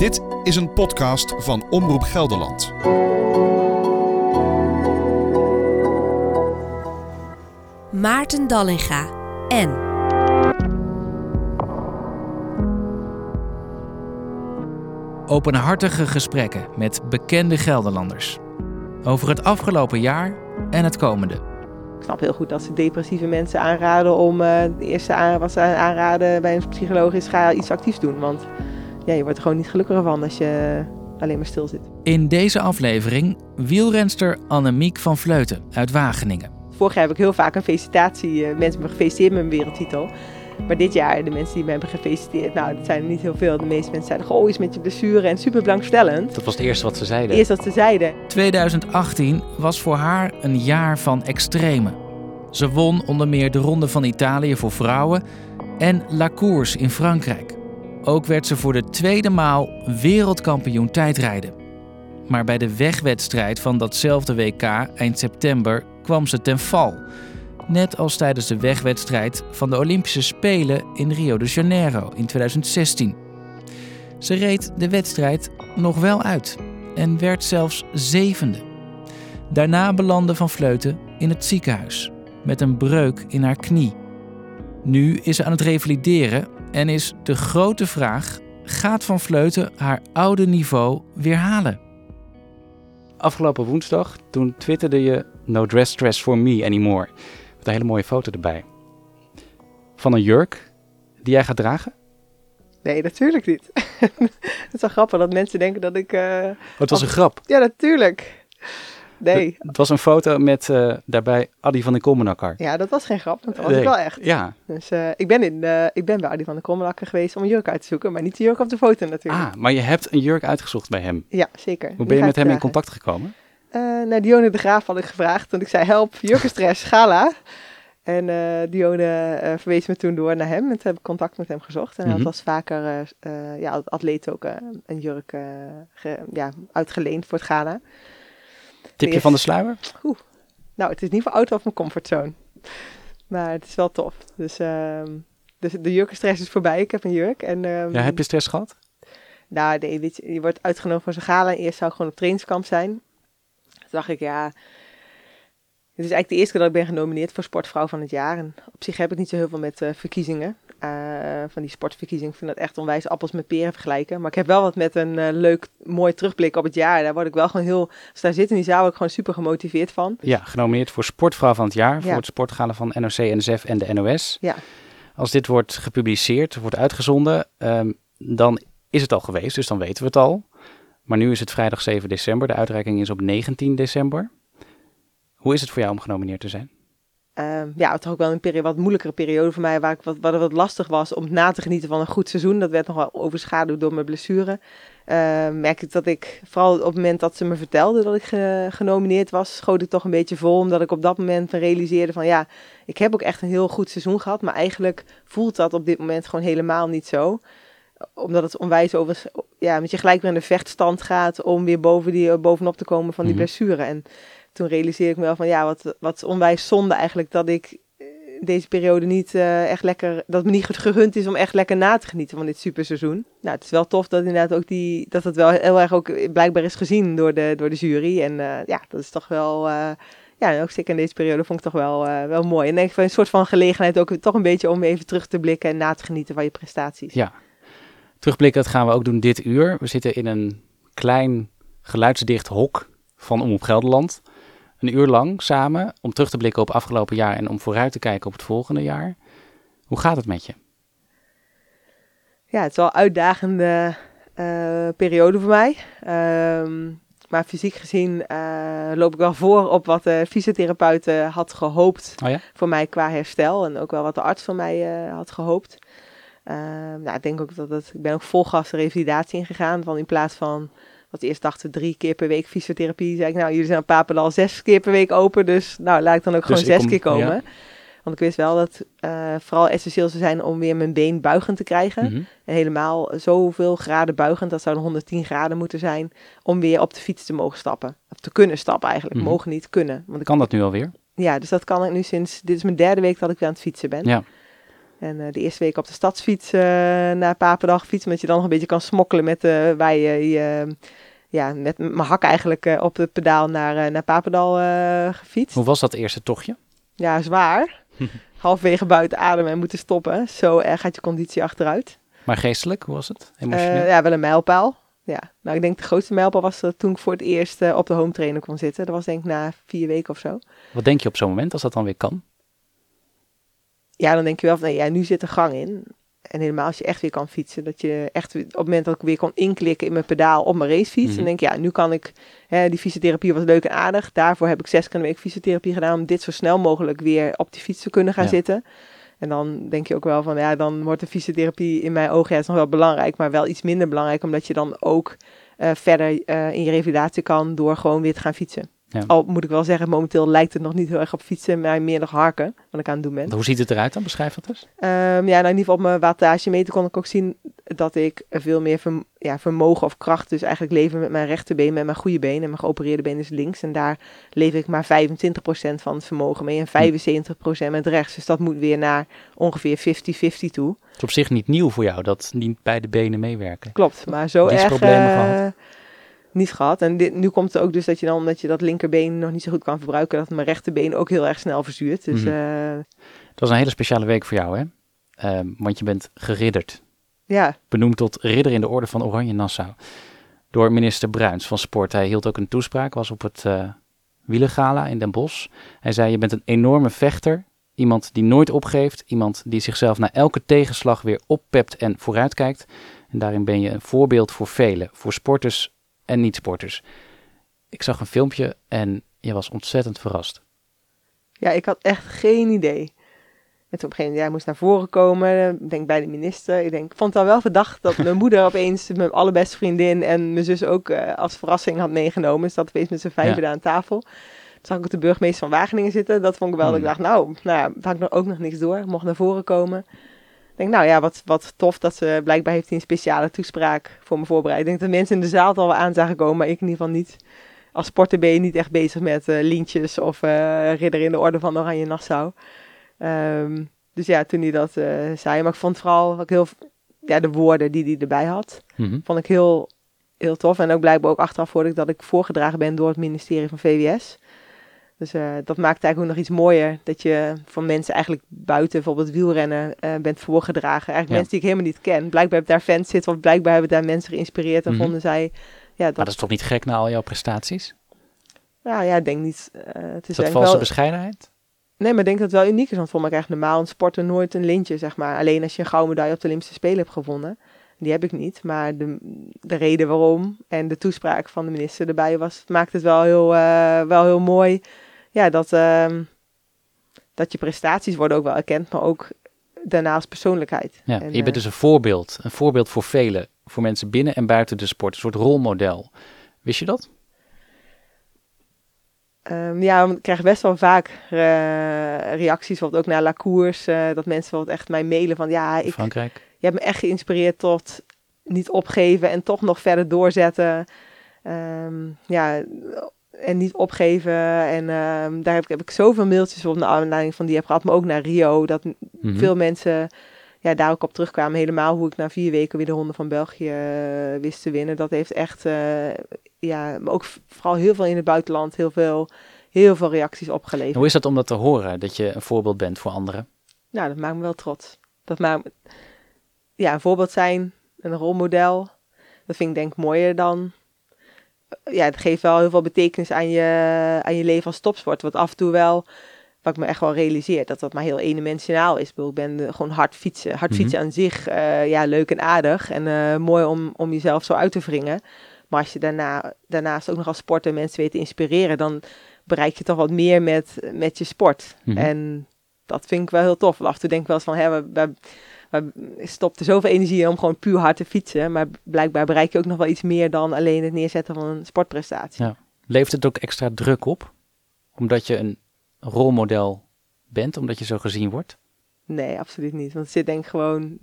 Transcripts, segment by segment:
Dit is een podcast van Omroep Gelderland. Maarten Dallinga en Openhartige gesprekken met bekende Gelderlanders. Over het afgelopen jaar en het komende. Ik snap heel goed dat ze depressieve mensen aanraden om uh, de eerste aan, wat ze aanraden bij een psycholoog is ga iets actiefs doen. Want ja, je wordt er gewoon niet gelukkiger van als je alleen maar stil zit. In deze aflevering wielrenster Annemiek van Vleuten uit Wageningen. Vorig jaar heb ik heel vaak een felicitatie, uh, mensen hebben me gefeliciteerd met mijn wereldtitel. Maar dit jaar, de mensen die me hebben gefeliciteerd, nou, dat zijn er niet heel veel. De meeste mensen zeiden, goh, iets met je blessure en super belangstellend. Dat was het eerste wat ze zeiden. Het eerste wat ze zeiden. 2018 was voor haar een jaar van extreme. Ze won onder meer de Ronde van Italië voor vrouwen en La Course in Frankrijk. Ook werd ze voor de tweede maal wereldkampioen tijdrijden. Maar bij de wegwedstrijd van datzelfde WK eind september kwam ze ten val. Net als tijdens de wegwedstrijd van de Olympische Spelen in Rio de Janeiro in 2016. Ze reed de wedstrijd nog wel uit en werd zelfs zevende. Daarna belandde Van Vleuten in het ziekenhuis met een breuk in haar knie. Nu is ze aan het revalideren en is de grote vraag: gaat Van Vleuten haar oude niveau weer halen? Afgelopen woensdag, toen twitterde je No dress stress for me anymore. Met een hele mooie foto erbij. Van een jurk die jij gaat dragen? Nee, natuurlijk niet. het is wel grappig dat mensen denken dat ik... Uh, oh, het was een grap? Ja, natuurlijk. Nee. Het was een foto met uh, daarbij Adi van den Kommenakker. Ja, dat was geen grap, dat was nee. wel echt. Ja. Dus uh, ik, ben in, uh, ik ben bij Adi van den Kommenakker geweest om een jurk uit te zoeken, maar niet de jurk op de foto natuurlijk. Ah, maar je hebt een jurk uitgezocht bij hem? Ja, zeker. Hoe ben je met hem in contact gekomen? naar Dione de Graaf had ik gevraagd, toen ik zei help, jurkenstress, gala. En Dione verwees me toen door naar hem en toen heb ik contact met hem gezocht. En hij mm -hmm. had vaker ja, als atleet ook een jurk ge, ja, uitgeleend voor het gala. Tipje van de sluier? Oeh. Nou, het is niet voor out of mijn comfortzone. Maar het is wel tof. Dus, uh, dus de jurkenstress is voorbij. Ik heb een jurk. En, um, ja, heb je stress gehad? Nou, nee, je, je wordt uitgenodigd voor zijn gala. Eerst zou ik gewoon op trainingskamp zijn. Toen dacht ik, ja... Het is eigenlijk de eerste keer dat ik ben genomineerd voor Sportvrouw van het Jaar. En op zich heb ik niet zo heel veel met uh, verkiezingen. Uh, van die sportverkiezingen. Ik vind dat echt onwijs appels met peren vergelijken. Maar ik heb wel wat met een uh, leuk, mooi terugblik op het jaar. Daar word ik wel gewoon heel... Als daar zit in die zaal, word ik gewoon super gemotiveerd van. Ja, genomineerd voor Sportvrouw van het Jaar. Ja. Voor het sportgala van NOC, NSF en de NOS. Ja. Als dit wordt gepubliceerd, wordt uitgezonden, um, dan is het al geweest. Dus dan weten we het al. Maar nu is het vrijdag 7 december. De uitreiking is op 19 december. Hoe is het voor jou om genomineerd te zijn? Uh, ja, het was ook wel een periode, wat moeilijkere periode voor mij, waar, ik wat, wat, wat lastig was om na te genieten van een goed seizoen. Dat werd nog wel overschaduwd door mijn blessure. Uh, merk ik dat ik, vooral op het moment dat ze me vertelde dat ik ge, genomineerd was, schoot ik toch een beetje vol. Omdat ik op dat moment realiseerde van ja, ik heb ook echt een heel goed seizoen gehad. Maar eigenlijk voelt dat op dit moment gewoon helemaal niet zo. Omdat het onwijs over, ja, met je gelijk weer in de vechtstand gaat om weer boven die, bovenop te komen van die mm-hmm. blessure. En toen realiseerde ik me wel van ja, wat, wat onwijs zonde eigenlijk dat ik deze periode niet uh, echt lekker, dat me niet gegund is om echt lekker na te genieten van dit superseizoen. Nou, het is wel tof dat inderdaad ook die, dat het wel heel erg ook blijkbaar is gezien door de, door de jury. En uh, ja, dat is toch wel, ja, ook zeker in deze periode vond ik toch wel, wel mooi. En denk ik een soort van gelegenheid ook toch een beetje om even terug te blikken en na te genieten van je prestaties. Ja, terugblikken, dat gaan we ook doen dit uur. We zitten in een klein geluidsdicht hok van Omroep Gelderland een uur lang samen om terug te blikken op afgelopen jaar en om vooruit te kijken op het volgende jaar. Hoe gaat het met je? Ja, het is wel een uitdagende uh, periode voor mij. Um, maar fysiek gezien uh, loop ik wel voor op wat de fysiotherapeut uh, had gehoopt oh ja? voor mij qua herstel. En ook wel wat de arts van mij had gehoopt. nou, ik denk ook dat het, ik ben ook vol gas de revalidatie ingegaan. Van in plaats van wat eerst dachten drie keer per week fysiotherapie. Zei ik, nou, jullie zijn op Papendal zes keer per week open. Dus nou, laat ik dan ook dus gewoon zes kom, keer komen. Ja. Want ik wist wel dat uh, vooral essentieel zou zijn om weer mijn been buigend te krijgen. Mhm. Mm -hmm. En helemaal zoveel graden buigend, dat zou 110 graden moeten zijn, om weer op de fiets te mogen stappen. Of te kunnen stappen eigenlijk, Mhm. mm -hmm. mogen niet kunnen. Want ik, Kan dat nu alweer? ja, dus dat kan ik nu sinds, dit is mijn derde week dat ik weer aan het fietsen ben. Ja. En eh, de eerste week op de stadsfiets uh, naar Papendal fietsen, omdat je dan nog een beetje kan smokkelen met uh, waar je, je ja, met mijn hak eigenlijk op het pedaal naar, naar Papendal gefietst. Hoe was dat eerste tochtje? Ja, zwaar. Halfwege buiten adem en moeten stoppen. Zo erg gaat je conditie achteruit. Maar geestelijk, hoe was het? Emotioneel? ja, wel een mijlpaal. Ja, nou ik denk de grootste mijlpaal was dat toen ik voor het eerst op de home trainer kon zitten. Dat was denk ik na vier weken of zo. Wat denk je op zo'n moment als dat dan weer kan? Ja, dan denk je wel van, nee, ja, nu zit er gang in. En helemaal als je echt weer kan fietsen, dat je echt op het moment dat ik weer kon inklikken in mijn pedaal op mijn racefiets, mm dan denk je, ja, nu kan ik, hè, die fysiotherapie was leuk en aardig. Daarvoor heb ik zes keer een week fysiotherapie gedaan om dit zo snel mogelijk weer op die fiets te kunnen gaan zitten. En dan denk je ook wel van, ja, dan wordt de fysiotherapie in mijn ogen ja, is nog wel belangrijk, maar wel iets minder belangrijk, omdat je dan ook uh, verder uh, in je revalidatie kan door gewoon weer te gaan fietsen. Ja. Al moet ik wel zeggen, momenteel lijkt het nog niet heel erg op fietsen, maar meer nog harken, wat ik aan het doen ben. Hoe ziet het eruit dan? Beschrijf dat eens. Um, ja, nou in ieder geval op mijn wattagemeter kon ik ook zien dat ik veel meer ja, vermogen of kracht, dus eigenlijk leven met mijn rechterbeen, met mijn goede been en mijn geopereerde been is links. En daar leef ik maar 25% van het vermogen mee en 75% met rechts. Dus dat moet weer naar ongeveer 50-50 toe. Het is op zich niet nieuw voor jou, dat niet beide benen meewerken. Klopt, maar zo erg... problemen uh, gehad? Niet gehad. En dit, nu komt het ook dus dat je dan, omdat je dat linkerbeen nog niet zo goed kan verbruiken, dat mijn rechterbeen ook heel erg snel verzuurt. Dus, mm Dat was een hele speciale week voor jou, hè? Uh, want je bent geridderd. Ja. Benoemd tot ridder in de orde van Oranje Nassau. Door minister Bruins van Sport. Hij hield ook een toespraak, was op het uh, Wielengala in Den Bosch. Hij zei, je bent een enorme vechter, iemand die nooit opgeeft, iemand die zichzelf na elke tegenslag weer oppept en vooruitkijkt. En daarin ben je een voorbeeld voor velen, voor sporters en niet-sporters. Ik zag een filmpje en je was ontzettend verrast. Ja, ik had echt geen idee. Met op een gegeven moment, jij moest naar voren komen, denk bij de minister. Ik denk, vond het wel verdacht dat mijn moeder opeens mijn allerbeste vriendin en mijn zus ook uh, als verrassing had meegenomen. Dus dat opeens met z'n vijven daar aan tafel. Toen zag ik ook de burgemeester van Wageningen zitten. Dat vond ik wel, dat ik hmm. dacht, nou, nou had ik nog ook nog niks door. Ik mocht naar voren komen denk, nou ja, wat, wat tof dat ze blijkbaar heeft een speciale toespraak voor me voorbereid. Ik denk dat mensen in de zaal het al wel aan zagen komen, maar ik in ieder geval niet. Als sporter ben je niet echt bezig met uh, lintjes of uh, ridder in de orde van Oranje Nassau. Um, dus ja, toen hij dat uh, zei. Maar ik vond vooral ook heel, ja, de woorden die hij erbij had, mm -hmm. vond ik heel, heel tof. En ook blijkbaar ook achteraf hoorde ik dat ik voorgedragen ben door het ministerie van VWS. Dus uh, dat maakt eigenlijk ook nog iets mooier. Dat je van mensen eigenlijk buiten bijvoorbeeld wielrennen uh, bent voorgedragen. Eigenlijk mensen die ik helemaal niet ken. Blijkbaar hebben daar fans zitten of blijkbaar hebben daar mensen geïnspireerd. En mm -hmm. vonden zij... Ja, dat... Maar dat is toch niet gek na al jouw prestaties? Nou ja, ik denk niet... Uh, het is, is dat valse wel... bescheidenheid? Nee, maar ik denk dat het wel uniek is. Want voor mij krijgt normaal een sporter nooit een lintje, zeg maar. Alleen als je een gouden medaille op de Olympische Spelen hebt gewonnen. Die heb ik niet. Maar de, de reden waarom en de toespraak van de minister erbij was... maakt het wel heel, wel heel mooi ja, dat, uh, dat je prestaties worden ook wel erkend, maar ook daarnaast persoonlijkheid. Ja, en, je bent uh, dus een voorbeeld, een voorbeeld voor velen, voor mensen binnen en buiten de sport, een soort rolmodel. Wist je dat? Um, ja, ik krijg best wel vaak uh, reacties, bijvoorbeeld ook naar La Cours, uh, dat mensen bijvoorbeeld echt mij mailen van ja, ik, Frankrijk. je hebt me echt geïnspireerd tot niet opgeven en toch nog verder doorzetten. Um, ja, en niet opgeven. En uh, daar heb ik, heb ik zoveel mailtjes op de aanleiding van die heb gehad. Maar ook naar Rio. Dat mm-hmm. veel mensen ja, daar ook op terugkwamen. Helemaal hoe ik na vier weken weer de Ronde van België uh, wist te winnen. Dat heeft echt, uh, ja, maar ook vooral heel veel in het buitenland, heel veel, heel veel reacties opgeleverd. Hoe is dat om dat te horen, dat je een voorbeeld bent voor anderen? Nou, dat maakt me wel trots. Dat maakt ja, een voorbeeld zijn, een rolmodel. Dat vind ik denk ik mooier dan ja, het geeft wel heel veel betekenis aan je, aan je leven als topsport. Wat af en toe wel, wat ik me echt wel realiseer, dat dat maar heel eendimensionaal is. Ik ben gewoon hard fietsen. Hard fietsen mhm. aan zich, uh, ja, leuk en aardig. En uh, mooi om, om jezelf zo uit te wringen. Maar als je daarna, daarnaast ook nog als sporter mensen weet te inspireren, dan bereik je toch wat meer met, met je sport. Mm -hmm. En dat vind ik wel heel tof. Af en toe denk ik wel eens van, hè, we, we maar stopt er zoveel energie in om gewoon puur hard te fietsen. Maar blijkbaar bereik je ook nog wel iets meer dan alleen het neerzetten van een sportprestatie. Ja. Levert het ook extra druk op? Omdat je een rolmodel bent, omdat je zo gezien wordt? Nee, absoluut niet. Want het zit denk ik gewoon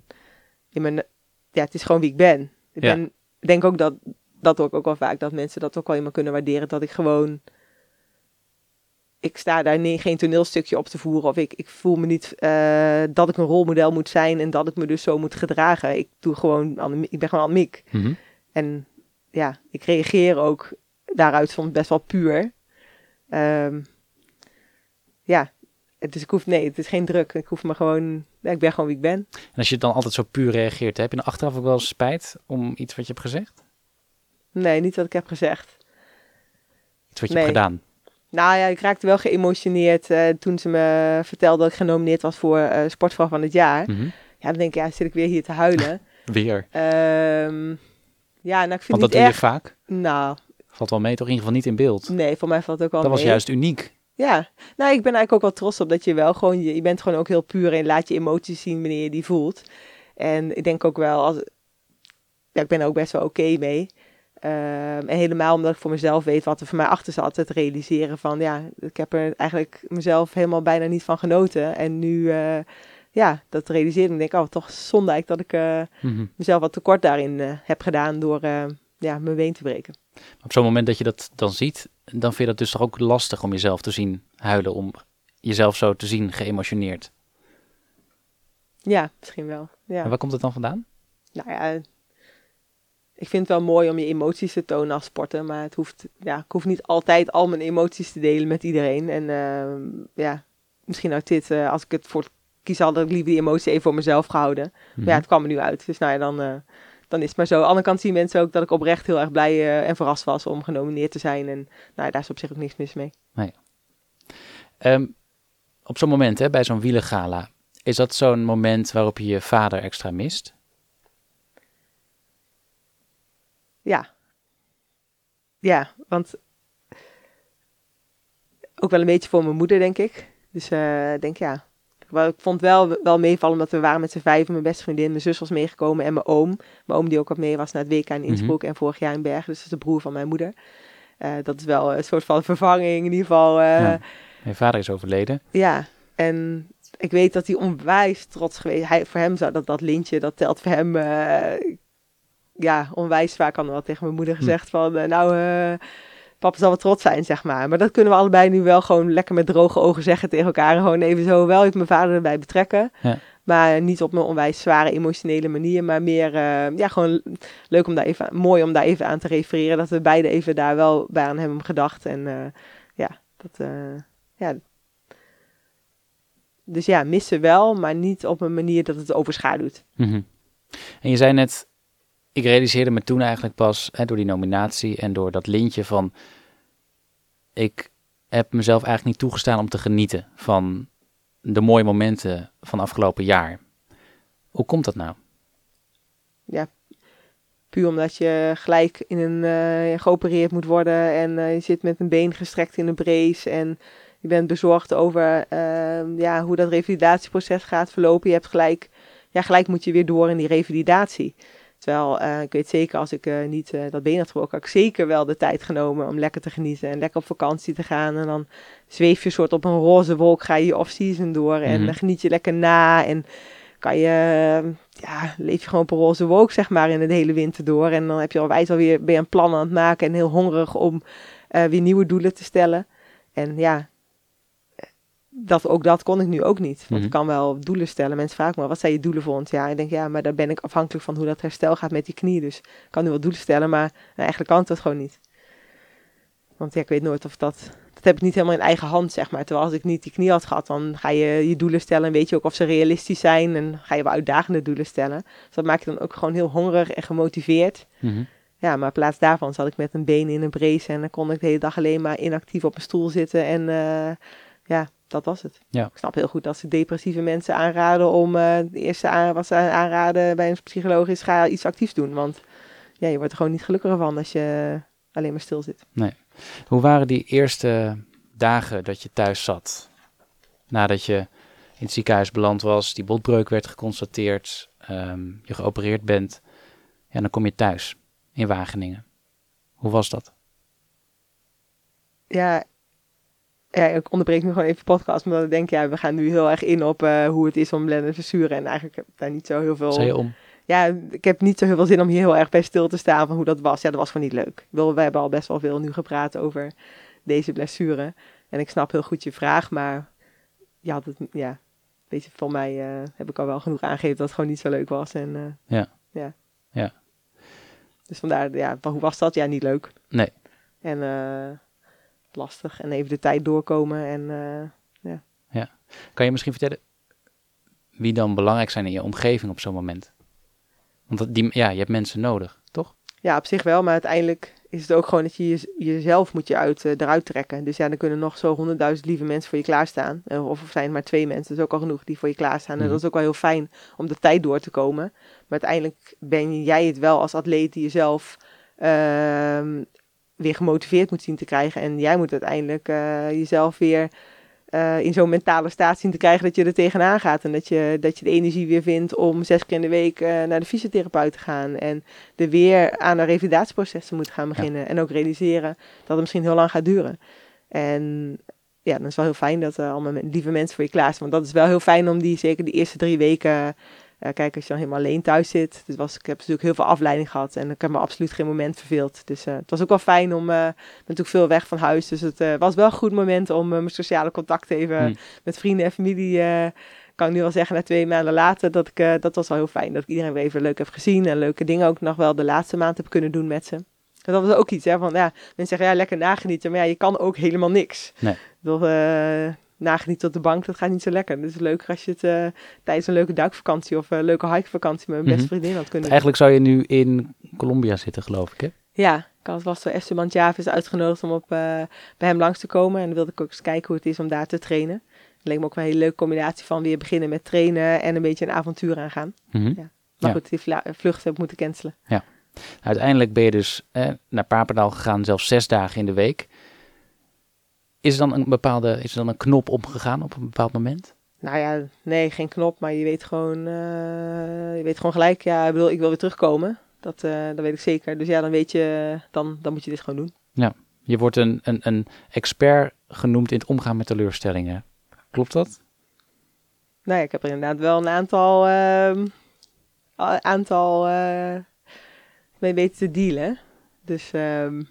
in mijn... Ja, het is gewoon wie ik ben. Ik ja. ben, denk ook dat, dat ook, ook wel vaak, dat mensen dat ook wel iemand kunnen waarderen. Dat ik gewoon ik sta daar geen toneelstukje op te voeren. Of ik, ik voel me niet eh, dat ik een rolmodel moet zijn en dat ik me dus zo moet gedragen. Ik, doe gewoon, ik ben gewoon Annemiek. Mhm. En ja, ik reageer ook daaruit soms best wel puur. Ehm, ja, dus ik hoef, nee, het is geen druk. Ik hoef me gewoon, ja, ik ben gewoon wie ik ben. En als je dan altijd zo puur reageert, heb je dan achteraf ook wel eens spijt om iets wat je hebt gezegd? Nee, niet wat ik heb gezegd. Iets wat je Nee. hebt gedaan? Nou ja, ik raakte wel geëmotioneerd eh, toen ze me vertelde dat ik genomineerd was voor eh Sportvrouw van het jaar. Mhm. Ja, dan denk ik, ja, zit ik weer hier te huilen. Weer. Ehm, ja, nou, ik vind Want dat doe je vaak. Nou, Valt wel mee, toch in ieder geval niet in beeld. nee, voor mij valt het ook wel Dat was juist uniek. Ja, nou, ik ben eigenlijk ook wel trots op dat je wel gewoon, je, je bent gewoon ook heel puur en laat je emoties zien wanneer je die voelt. En ik denk ook wel, als, ja, ik ben er ook best wel oké mee. Ehm, en helemaal omdat ik voor mezelf weet wat er voor mij achter zat. Het realiseren van, ja, ik heb er eigenlijk mezelf helemaal bijna niet van genoten. En nu, eh, ja, dat realiseren, ik denk ik, oh, toch zonde eigenlijk dat ik eh, Mhm. mezelf wat tekort daarin eh, heb gedaan door, ja, mijn been te breken. Op zo'n moment dat je dat dan ziet, dan vind je dat dus toch ook lastig om jezelf te zien huilen, om jezelf zo te zien geëmotioneerd. Ja, misschien wel. Ja. En waar komt het dan vandaan? nou ja, ik vind het wel mooi om je emoties te tonen als sporten, maar het hoeft, ja, ik hoef niet altijd al mijn emoties te delen met iedereen. En ehm, ja, misschien uit dit, eh, als ik het voor kies had, had ik liever die emotie even voor mezelf gehouden. Maar ja, het kwam er nu uit, dus nou ja, dan, eh, dan is het maar zo. Aan de andere kant zien mensen ook dat ik oprecht heel erg blij eh, en verrast was om genomineerd te zijn. En nou, daar is op zich ook niks mis mee. Ehm, op zo'n moment, hè, bij zo'n wielengala, is dat zo'n moment waarop je je vader extra mist? Ja. Ja, want ook wel een beetje voor mijn moeder, denk ik. Dus ik denk ja. Ik vond wel, wel meevallen omdat we waren met z'n vijven. Mijn beste vriendin, mijn zus was meegekomen en mijn oom. Mijn oom die ook wat mee was naar het WK in Mhm. Innsbruck en vorig jaar in Bergen. Dus dat is de broer van mijn moeder. Eh, dat is wel een soort van vervanging in ieder geval. Ja. Mijn vader is overleden. ja, en ik weet dat hij onwijs trots geweest. Hij, voor hem zou dat, dat lintje, dat telt voor hem. Ja, onwijs vaak had wel tegen mijn moeder gezegd van, eh, nou, eh, papa zal wel trots zijn, zeg maar. Maar dat kunnen we allebei nu wel gewoon lekker met droge ogen zeggen tegen elkaar. En Gewoon even zo wel even mijn vader erbij betrekken. Ja. Maar niet op een onwijs zware emotionele manier, maar meer, eh, ja, gewoon leuk om daar even, mooi om daar even aan te refereren. Dat we beide even daar wel bij aan hebben gedacht. En ja, dat, ja. Dus ja, missen wel, maar niet op een manier dat het overschaduwt. Mhm. En je zei net, ik realiseerde me toen eigenlijk pas hè, door die nominatie en door dat lintje van, ik heb mezelf eigenlijk niet toegestaan om te genieten van de mooie momenten van afgelopen jaar. Hoe komt dat nou? Puur omdat je gelijk in een eh, geopereerd moet worden en eh, je zit met een been gestrekt in een brace en je bent bezorgd over eh, ja, hoe dat revalidatieproces gaat verlopen. Je hebt gelijk, ja, gelijk moet je weer door in die revalidatie. Terwijl eh, ik weet zeker, als ik eh, niet eh, dat been had gebroken, had ik zeker wel de tijd genomen om lekker te genieten en lekker op vakantie te gaan. En dan zweef je soort op een roze wolk, ga je je off-season door en Mhm. dan geniet je lekker na en kan je, ja, leef je gewoon op een roze wolk, zeg maar, in de hele winter door. En dan heb je alwijs alweer, ben je een plan aan het maken en heel hongerig om weer nieuwe doelen te stellen. En ja, dat, ook dat kon ik nu ook niet. Want Mhm. ik kan wel doelen stellen. Mensen vragen me, wat zijn je doelen volgend jaar? Ik denk, ja, maar daar ben ik afhankelijk van hoe dat herstel gaat met die knie. Dus ik kan nu wel doelen stellen, maar nou, eigenlijk kan het dat gewoon niet. Want ja, ik weet nooit of dat... Dat heb ik niet helemaal in eigen hand, zeg maar. Terwijl als ik niet die knie had gehad, dan ga je je doelen stellen. En weet je ook of ze realistisch zijn. En ga je wel uitdagende doelen stellen. Dus dat maakt je dan ook gewoon heel hongerig en gemotiveerd. Mhm. Ja, maar in plaats daarvan zat ik met een been in een brace. En dan kon ik de hele dag alleen maar inactief op een stoel zitten. En eh, ja, dat was het. Ja. Ik snap heel goed dat ze depressieve mensen aanraden om... eh de eerste aan, wat ze aanraden bij een psycholoog is, ga iets actiefs doen. Want ja, je wordt er gewoon niet gelukkiger van als je alleen maar stil zit. Hoe waren die eerste dagen dat je thuis zat? Nadat je in het ziekenhuis beland was, die botbreuk werd geconstateerd, ehm, je geopereerd bent. Ja, dan kom je thuis in Wageningen. Hoe was dat? ja, ja, ik onderbreek nu gewoon even de podcast, omdat ik denk, ja, we gaan nu heel erg in op eh, hoe het is om blenden te zuren. En eigenlijk heb ik daar niet zo heel veel... Zei je om? Ja, ik heb niet zo heel veel zin om hier heel erg bij stil te staan van hoe dat was. Ja, dat was gewoon niet leuk. Wil, we hebben al best wel veel nu gepraat over deze blessure. En ik snap heel goed je vraag, maar je had het, ja, weet je, voor mij eh, heb ik al wel genoeg aangegeven dat het gewoon niet zo leuk was. En, eh, Ja. ja. Ja. Dus vandaar, ja, hoe was dat? Ja, niet leuk. Nee. En lastig. En even de tijd doorkomen en eh, Kan je misschien vertellen wie dan belangrijk zijn in je omgeving op zo'n moment? Want dat- die, ja, je hebt mensen nodig, toch? Ja, op zich wel, maar uiteindelijk is het ook gewoon dat je je- jezelf moet je uit, eh, eruit trekken. Dus ja, dan kunnen nog zo honderdduizend lieve mensen voor je klaarstaan. Eh, Of of zijn het maar twee mensen, dat is ook al genoeg die voor je klaarstaan. En Mhm. dat is ook wel heel fijn om de tijd door te komen. Maar uiteindelijk ben jij het wel als atleet die jezelf ehm, weer gemotiveerd moet zien te krijgen. En jij moet uiteindelijk eh, jezelf weer eh, in zo'n mentale staat zien te krijgen dat je er tegenaan gaat. En dat je, dat je de energie weer vindt om zes keer in de week eh, naar de fysiotherapeut te gaan. En er weer aan een revalidatieproces te moeten gaan beginnen. En ook realiseren dat het misschien heel lang gaat duren. En ja, dan is wel heel fijn dat allemaal lieve mensen voor je klaar zijn. Want dat is wel heel fijn om die, zeker de eerste drie weken... eh, kijk, als je dan helemaal alleen thuis zit. Dus was, ik heb natuurlijk heel veel afleiding gehad. En ik heb me absoluut geen moment verveeld. Dus eh, het was ook wel fijn om... eh, ik ben natuurlijk veel weg van huis. Dus het was wel een goed moment om mijn sociale contact even Hmm. met vrienden en familie... kan ik nu wel zeggen, na twee maanden later, dat, ik, dat was wel heel fijn. Dat ik iedereen weer even leuk heb gezien. En leuke dingen ook nog wel de laatste maand heb kunnen doen met ze. En dat was ook iets, hè. Van, ja, mensen zeggen, ja, lekker nagenieten. Maar ja, je kan ook helemaal niks. Nee. Dat, eh nagenieten op de bank, dat gaat niet zo lekker. Dus het is leuker als je het eh, tijdens een leuke duikvakantie of een leuke hikevakantie met mijn beste Mhm. vriendin had kunnen doen. Eigenlijk zou je nu in Colombia zitten, geloof ik, hè? Ja, ik had, was door Esteban Chavez uitgenodigd om op, eh, bij hem langs te komen. En dan wilde ik ook eens kijken hoe het is om daar te trainen. Het leek me ook wel een hele leuke combinatie van weer beginnen met trainen en een beetje een avontuur aangaan. Maar Ja. goed, die vlucht heb ik moeten cancelen. Uiteindelijk ben je dus eh, naar Papendal gegaan, zelfs zes dagen in de week. Is er dan een bepaalde, is er dan een knop omgegaan op een bepaald moment? Nou ja, nee, geen knop, maar je weet gewoon, eh, je weet gewoon gelijk, ja, ik bedoel, ik wil weer terugkomen. Dat, eh, dat weet ik zeker. Dus ja, dan weet je, dan, dan moet je dit gewoon doen. Je wordt een, een, een expert genoemd in het omgaan met teleurstellingen. Klopt dat? Nou ja, ik heb er inderdaad wel een aantal, ehm, aantal eh, mee weten te dealen. Dus ehm,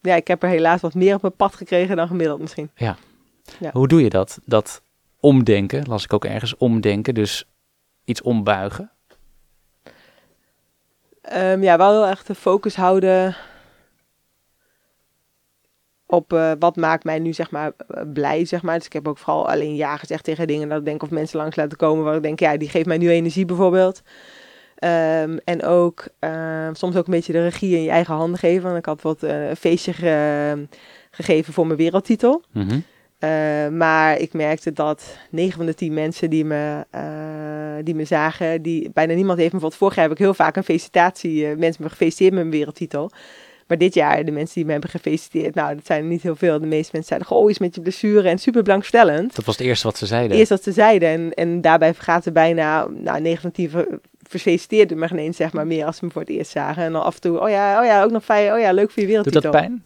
ja, ik heb er helaas wat meer op mijn pad gekregen dan gemiddeld misschien. Ja. Hoe doe je dat? Dat omdenken, las ik ook ergens, omdenken, dus iets ombuigen. Ehm, ja, wel heel erg de focus houden op eh, wat maakt mij nu zeg maar eh, blij, zeg maar. Dus ik heb ook vooral alleen ja gezegd tegen dingen dat ik denk of mensen langs laten komen waar ik denk, ja, die geeft mij nu energie bijvoorbeeld. Ehm, en ook ehm, soms ook een beetje de regie in je eigen handen geven. Want ik had wat eh, een feestje ge- gegeven voor mijn wereldtitel. Mhm. Uh, maar ik merkte dat 9 van de 10 mensen die me, uh, die me zagen, die, bijna niemand heeft me bijvoorbeeld vorig jaar heb ik heel vaak een felicitatie, uh, mensen me gefeliciteerd met mijn wereldtitel. Maar dit jaar, de mensen die me hebben gefeliciteerd, nou dat zijn er niet heel veel. De meeste mensen zeiden, goh, iets met je blessure en super belangstellend. Dat was het eerste wat ze zeiden. Eerst wat ze zeiden en, en daarbij er bijna, nou 9 van 10 feliciteerden me geen eens zeg maar meer als ze me voor het eerst zagen. En dan af en toe, oh ja, oh ja, ook nog fijn, oh ja, leuk voor je wereldtitel. Doet dat pijn?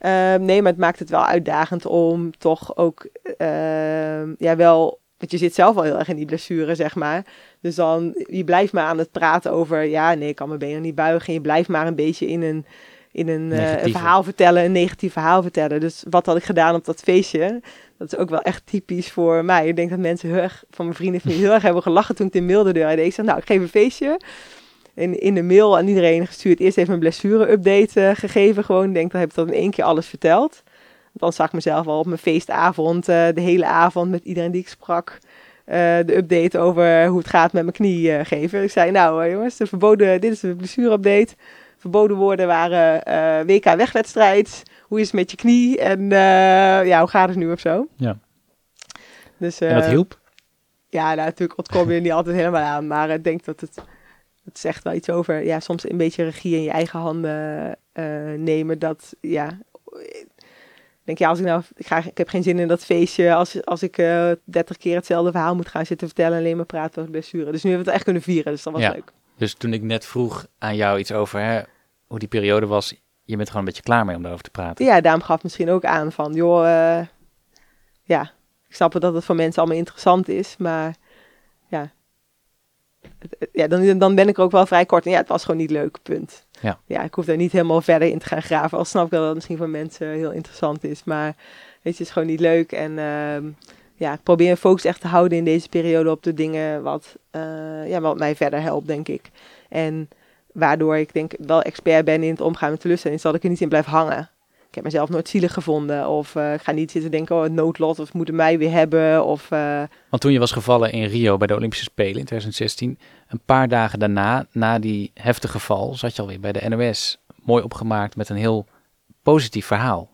Uh, nee, maar het maakt het wel uitdagend om toch ook, uh, ja wel, want je zit zelf al heel erg in die blessure, zeg maar. Dus dan, je blijft maar aan het praten over, ja, nee, ik kan mijn benen niet buigen. En je blijft maar een beetje in een, in een, uh, een verhaal vertellen, een negatief verhaal vertellen. Dus wat had ik gedaan op dat feestje? Dat is ook wel echt typisch voor mij. Ik denk dat mensen heel erg, van mijn vrienden heel erg hebben gelachen toen ik de mail de deur deed. Ik zei, nou, ik geef een feestje in, in de mail aan iedereen gestuurd. Eerst even een blessure-update uh, gegeven. Gewoon, ik denk, dan heb ik dat in één keer alles verteld. Dan zag ik mezelf al op mijn feestavond, uh, de hele avond met iedereen die ik sprak. Uh, de update over hoe het gaat met mijn knie uh, geven. Ik zei, nou jongens, de verboden, dit is de blessure-update. Verboden woorden waren WK wegwedstrijd. Hoe is het met je knie? En ja, hoe gaat het nu of zo? Ja. Dus, en dat hielp? Ja, nou, natuurlijk ontkom je niet altijd helemaal aan. Maar ik denk dat het het zegt wel iets over, ja, soms een beetje regie in je eigen handen uh, nemen. Dat, ja, denk ja, als ik nou, ik, ga, ik heb geen zin in dat feestje als, als ik uh, 30 keer hetzelfde verhaal moet gaan zitten vertellen en alleen maar praten over blessure. Dus nu hebben we het echt kunnen vieren, dus dat was ja. leuk. Dus toen ik net vroeg aan jou iets over hè, hoe die periode was, je bent gewoon een beetje klaar mee om daarover te praten. Ja, daarom gaf misschien ook aan van, joh, uh, ja, ik snap dat het voor mensen allemaal interessant is, maar ja, ja, dan, dan ben ik er ook wel vrij kort. En ja, het was gewoon niet leuk, punt. Ja. ja, ik hoef daar niet helemaal verder in te gaan graven. Al snap ik wel dat het misschien voor mensen heel interessant is. Maar weet je, het is gewoon niet leuk. En ehm, ja, ik probeer een focus echt te houden in deze periode op de dingen wat, eh, ja, wat mij verder helpt, denk ik. En waardoor ik denk wel expert ben in het omgaan met teleurstelling, is dat ik er niet in blijf hangen. Ik heb mezelf nooit zielig gevonden. Of eh, ik ga niet zitten denken, oh, het noodlot, of moeten mij weer hebben. Of, eh, Want toen je was gevallen in Rio bij de Olympische Spelen in 2016, een paar dagen daarna, na die heftige val, zat je alweer bij de NOS. Mooi opgemaakt met een heel positief verhaal.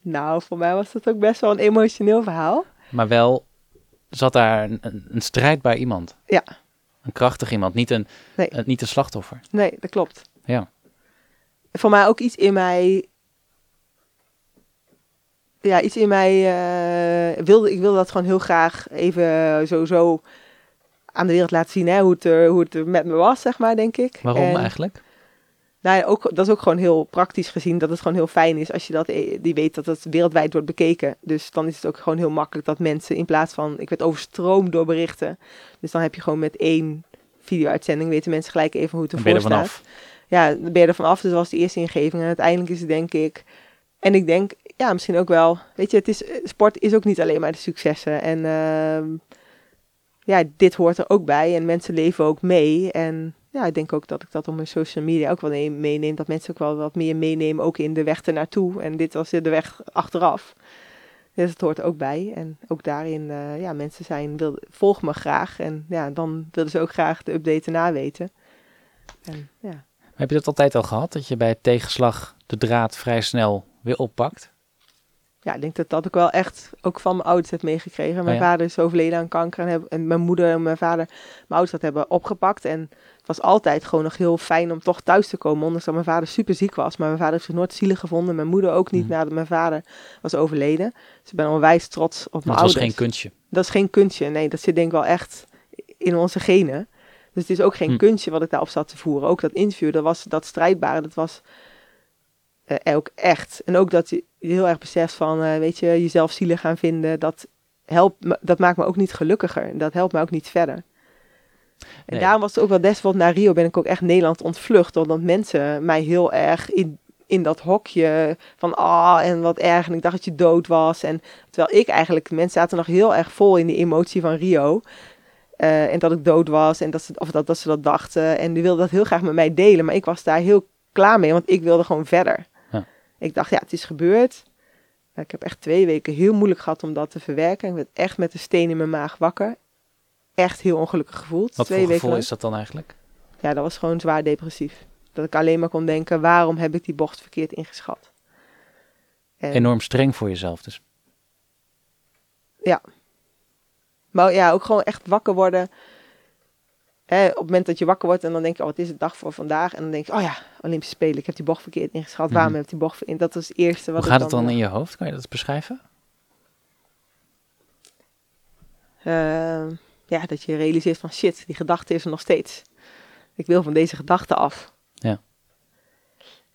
nou, voor mij was dat ook best wel een emotioneel verhaal. Maar wel zat daar een, een, een strijdbaar iemand. Ja. Een krachtig iemand, niet een, Nee. een- niet een slachtoffer. Nee, dat klopt. Ja. Voor mij ook iets in mij. Ja, iets in mij eh, wilde. Ik wilde dat gewoon heel graag even sowieso aan de wereld laten zien. Hè, hoe, het er, hoe het er met me was, zeg maar, denk ik. Waarom En- eigenlijk? Nou, ja, ook, dat is ook gewoon heel praktisch gezien. Dat het gewoon heel fijn is als je dat, eh, die weet dat het wereldwijd wordt bekeken. Dus dan is het ook gewoon heel makkelijk dat mensen in plaats van. Ik werd overstroomd door berichten. Dus dan heb je gewoon met één video-uitzending weten mensen gelijk even hoe het ervoor er staat vanaf. ja, dan ben je er vanaf. Dus dat was de eerste ingeving. En uiteindelijk is het denk ik... En ik denk, ja, misschien ook wel... Weet je, het is, sport is ook niet alleen maar de successen. En ehm, ja, dit hoort er ook bij. En mensen leven ook mee. En ja, ik denk ook dat ik dat op mijn social media ook wel neem- meeneem. Dat mensen ook wel wat meer meenemen, ook in de weg ernaartoe. En dit was de weg achteraf. Dus het hoort er ook bij. En ook daarin, eh, ja, mensen zijn, wil, volg me graag. En ja, dan willen ze ook graag de update erna weten. En ja. Heb je dat altijd al gehad, dat je bij het tegenslag de draad vrij snel weer oppakt? ja, ik denk dat dat ik wel echt ook van mijn ouders heb meegekregen. Mijn Oh ja? vader is overleden aan kanker en, heb, en mijn moeder en mijn vader, mijn ouders dat hebben opgepakt. En was altijd gewoon nog heel fijn om toch thuis te komen, ondanks dat mijn vader super ziek was. Maar mijn vader heeft zich nooit zielig gevonden, mijn moeder ook niet Mhm. nadat mijn vader was overleden. Dus ik ben onwijs trots op Maar mijn was ouders. geen kunstje. Dat is geen kunstje, nee, dat zit denk ik wel echt in onze genen. Dus het is ook geen Hm. kunstje wat ik daarop zat te voeren. Ook dat interview, dat was dat strijdbare, dat was eh, ook echt. En ook dat je heel erg beseft van, eh, weet je, jezelf zielig gaan vinden, dat helpt dat maakt me ook niet gelukkiger. En dat helpt me ook niet verder. En Nee. daarom was het ook wel desvond naar Rio ben ik ook echt Nederland ontvlucht, omdat mensen mij heel erg in, in dat hokje van ah en wat erg en ik dacht dat je dood was en terwijl ik eigenlijk mensen zaten nog heel erg vol in die emotie van Rio eh, en dat ik dood was en dat ze of dat, dat ze dat dachten en die wilden dat heel graag met mij delen, maar ik was daar heel klaar mee, want ik wilde gewoon verder. Ja. Ik dacht ja het is gebeurd. Ik heb echt twee weken heel moeilijk gehad om dat te verwerken. Ik werd echt met de steen in mijn maag wakker. Echt heel ongelukkig gevoeld. Wat twee voor weken gevoel lang. is dat dan eigenlijk? Ja, dat was gewoon zwaar depressief. Dat ik alleen maar kon denken, waarom heb ik die bocht verkeerd ingeschat? En, Enorm streng voor jezelf dus. Maar ja, ook gewoon echt wakker worden. Hè, op het moment dat je wakker wordt en dan denk je, oh, wat is het dag voor vandaag? En dan denk je, oh ja, Olympische Spelen, ik heb die bocht verkeerd ingeschat. Waarom Mhm. heb ik die bocht verkeerd? Dat was het eerste wat Hoe ik gaat het dan in eh, je hoofd? Kan je dat beschrijven? eh, ja, dat je realiseert van shit, die gedachte is er nog steeds. Ik wil van deze gedachte af. Ja.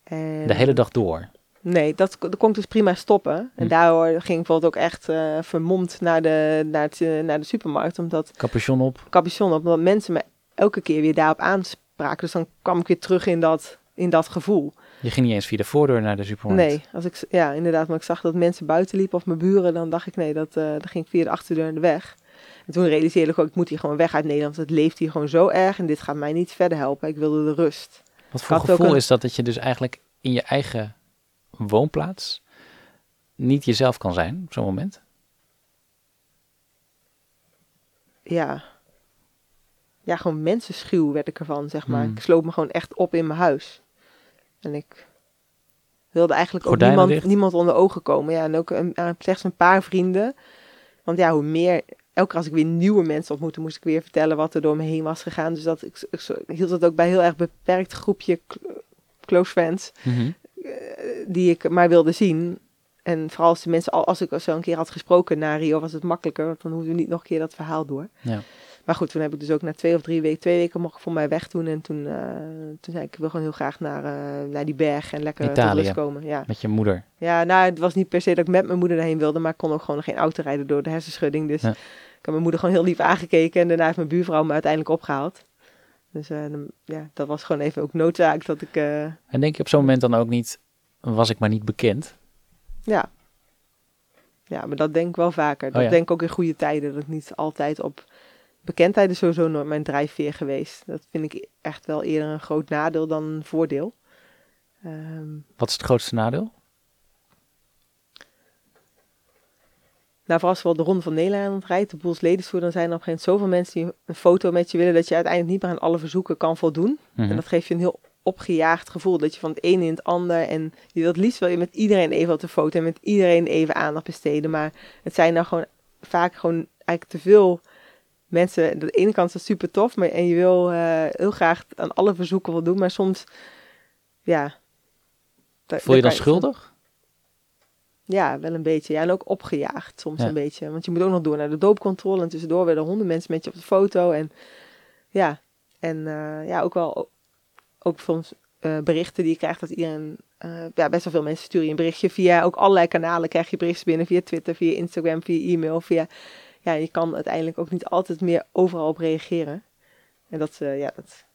En, De hele dag door. Nee, dat, dat kon ik dus prima stoppen. En Hm. daardoor ging ik bijvoorbeeld ook echt eh, vermomd naar de, naar, het, eh, naar de supermarkt. Omdat Capuchon op. capuchon op, omdat mensen me elke keer weer daarop aanspraken. Dus dan kwam ik weer terug in dat, in dat gevoel. Je ging niet eens via de voordeur naar de supermarkt. Nee, als ik, ja, inderdaad. Maar ik zag dat mensen buiten liepen of mijn buren, dan dacht ik nee, dat, eh dan ging ik via de achterdeur in de weg. En toen realiseerde ik ook, ik moet hier gewoon weg uit Nederland. Want het leeft hier gewoon zo erg en dit gaat mij niet verder helpen. Ik wilde de rust. Wat voor gevoel een- is dat dat je dus eigenlijk in je eigen woonplaats niet jezelf kan zijn op zo'n moment? Ja. Ja, gewoon mensenschuw werd ik ervan, zeg maar. Hmm. Ik sloot me gewoon echt op in mijn huis. En ik wilde eigenlijk ook Gordijnen niemand, dicht? niemand onder ogen komen. Ja, en ook een, slechts een paar vrienden. Want ja, hoe meer... Elke keer als ik weer nieuwe mensen ontmoette, moest ik weer vertellen wat er door me heen was gegaan. Dus dat, ik, ik, ik hield het ook bij een heel erg beperkt groepje cl- close friends Mhm. die ik maar wilde zien. En vooral als de mensen, al als ik zo een keer had gesproken na Rio, was het makkelijker. Want dan hoefde we niet nog een keer dat verhaal door. Ja. Maar goed, toen heb ik dus ook na twee of drie weken, twee weken mocht ik voor mij weg doen. En toen, eh, toen zei ik, wil gewoon heel graag naar, eh, naar die berg en lekker Italië. komen. Ja. Met je moeder. ja, nou, het was niet per se dat ik met mijn moeder daarheen wilde, maar ik kon ook gewoon geen auto rijden door de hersenschudding. Dus Ja. Ik heb mijn moeder gewoon heel lief aangekeken en daarna heeft mijn buurvrouw me uiteindelijk opgehaald. Dus eh, dan- ja, dat was gewoon even ook noodzaak dat ik, eh, En denk je op zo'n moment dan ook niet, was ik maar niet bekend? ja. Ja, maar dat denk ik wel vaker. Dat ja. denk ik ook in goede tijden. Dat ik niet altijd op bekendheid is sowieso nooit mijn drijfveer geweest. Dat vind ik echt wel eerder een groot nadeel dan een voordeel. Ehm, Wat is het grootste nadeel? Nou, vooral als wel de Ronde van Nederland rijdt, de Boels Ledenstoer, dan zijn er op een gegeven moment zoveel mensen die een foto met je willen, dat je uiteindelijk niet meer aan alle verzoeken kan voldoen. Mhm. En dat geeft je een heel opgejaagd gevoel, dat je van het ene in het ander, en je wilt liefst wel je met iedereen even op de foto en met iedereen even aandacht besteden, maar het zijn nou gewoon vaak gewoon eigenlijk te veel mensen. Aan de ene kant is dat super tof, maar en je wil eh, heel graag aan alle verzoeken voldoen, maar soms, ja. Voel je dan schuldig? Ja, wel een beetje. Ja, en ook opgejaagd soms Ja. een beetje. Want je moet ook nog door naar de doopcontrole. En tussendoor werden honderd mensen met je op de foto. En ja, en eh, ja, ook wel ook soms eh, berichten die je krijgt dat iedereen... eh, ja, best wel veel mensen sturen je een berichtje via ook allerlei kanalen. Krijg je berichten binnen via Twitter, via Instagram, via e-mail, via... Ja, je kan uiteindelijk ook niet altijd meer overal op reageren. En dat, ja, dat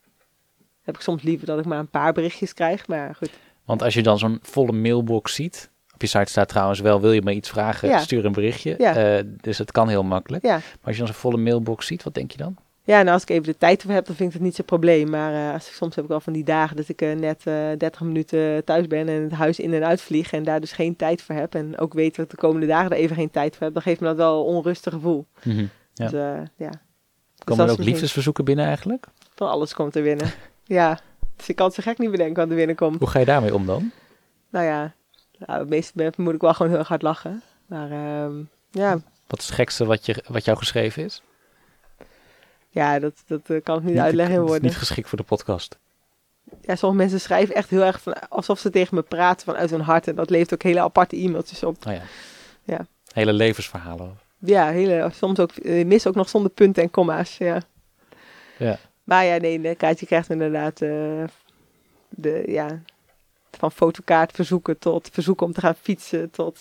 heb ik soms liever dat ik maar een paar berichtjes krijg. Maar goed, Want als je dan zo'n volle mailbox ziet, je site staat trouwens wel, wil je me iets vragen, Ja. stuur een berichtje. Ja. Eh, dus het kan heel makkelijk. ja. Maar als je dan zo'n volle mailbox ziet, wat denk je dan? Ja, nou als ik even de tijd voor heb, dan vind ik het niet zo'n probleem. Maar eh, als ik, soms heb ik wel van die dagen dat ik eh, net eh 30 minuten thuis ben en het huis in en uit vlieg en daar dus geen tijd voor heb. En ook weet dat ik de komende dagen er even geen tijd voor heb. Dan geeft me dat wel een onrustig gevoel. Mhm. Ja. Dus ja. Dus dat Komen er ook liefdesverzoeken binnen eigenlijk? Van alles komt er binnen. ja, dus ik kan het zo gek niet bedenken wat er binnenkomt. Hoe ga je daarmee om dan? Nou ja, nou, het meeste moet ik wel gewoon heel erg hard lachen. Maar ehm, ja, Wat is het gekste wat, je, wat jou geschreven is? ja, dat, dat eh, kan ik niet uitleggen in het is woorden. niet geschikt voor de podcast. Ja, sommige mensen schrijven echt heel erg van, alsof ze tegen me praten vanuit hun hart. En dat levert ook hele aparte e-mailtjes op. Oh ja. Ja. Hele levensverhalen. Ja, hele, soms ook, eh, mis ook nog zonder punten en komma's. Ja. Ja. Maar ja, nee, de kaartje krijgt inderdaad eh, de, ja, van fotokaart verzoeken tot verzoeken om te gaan fietsen tot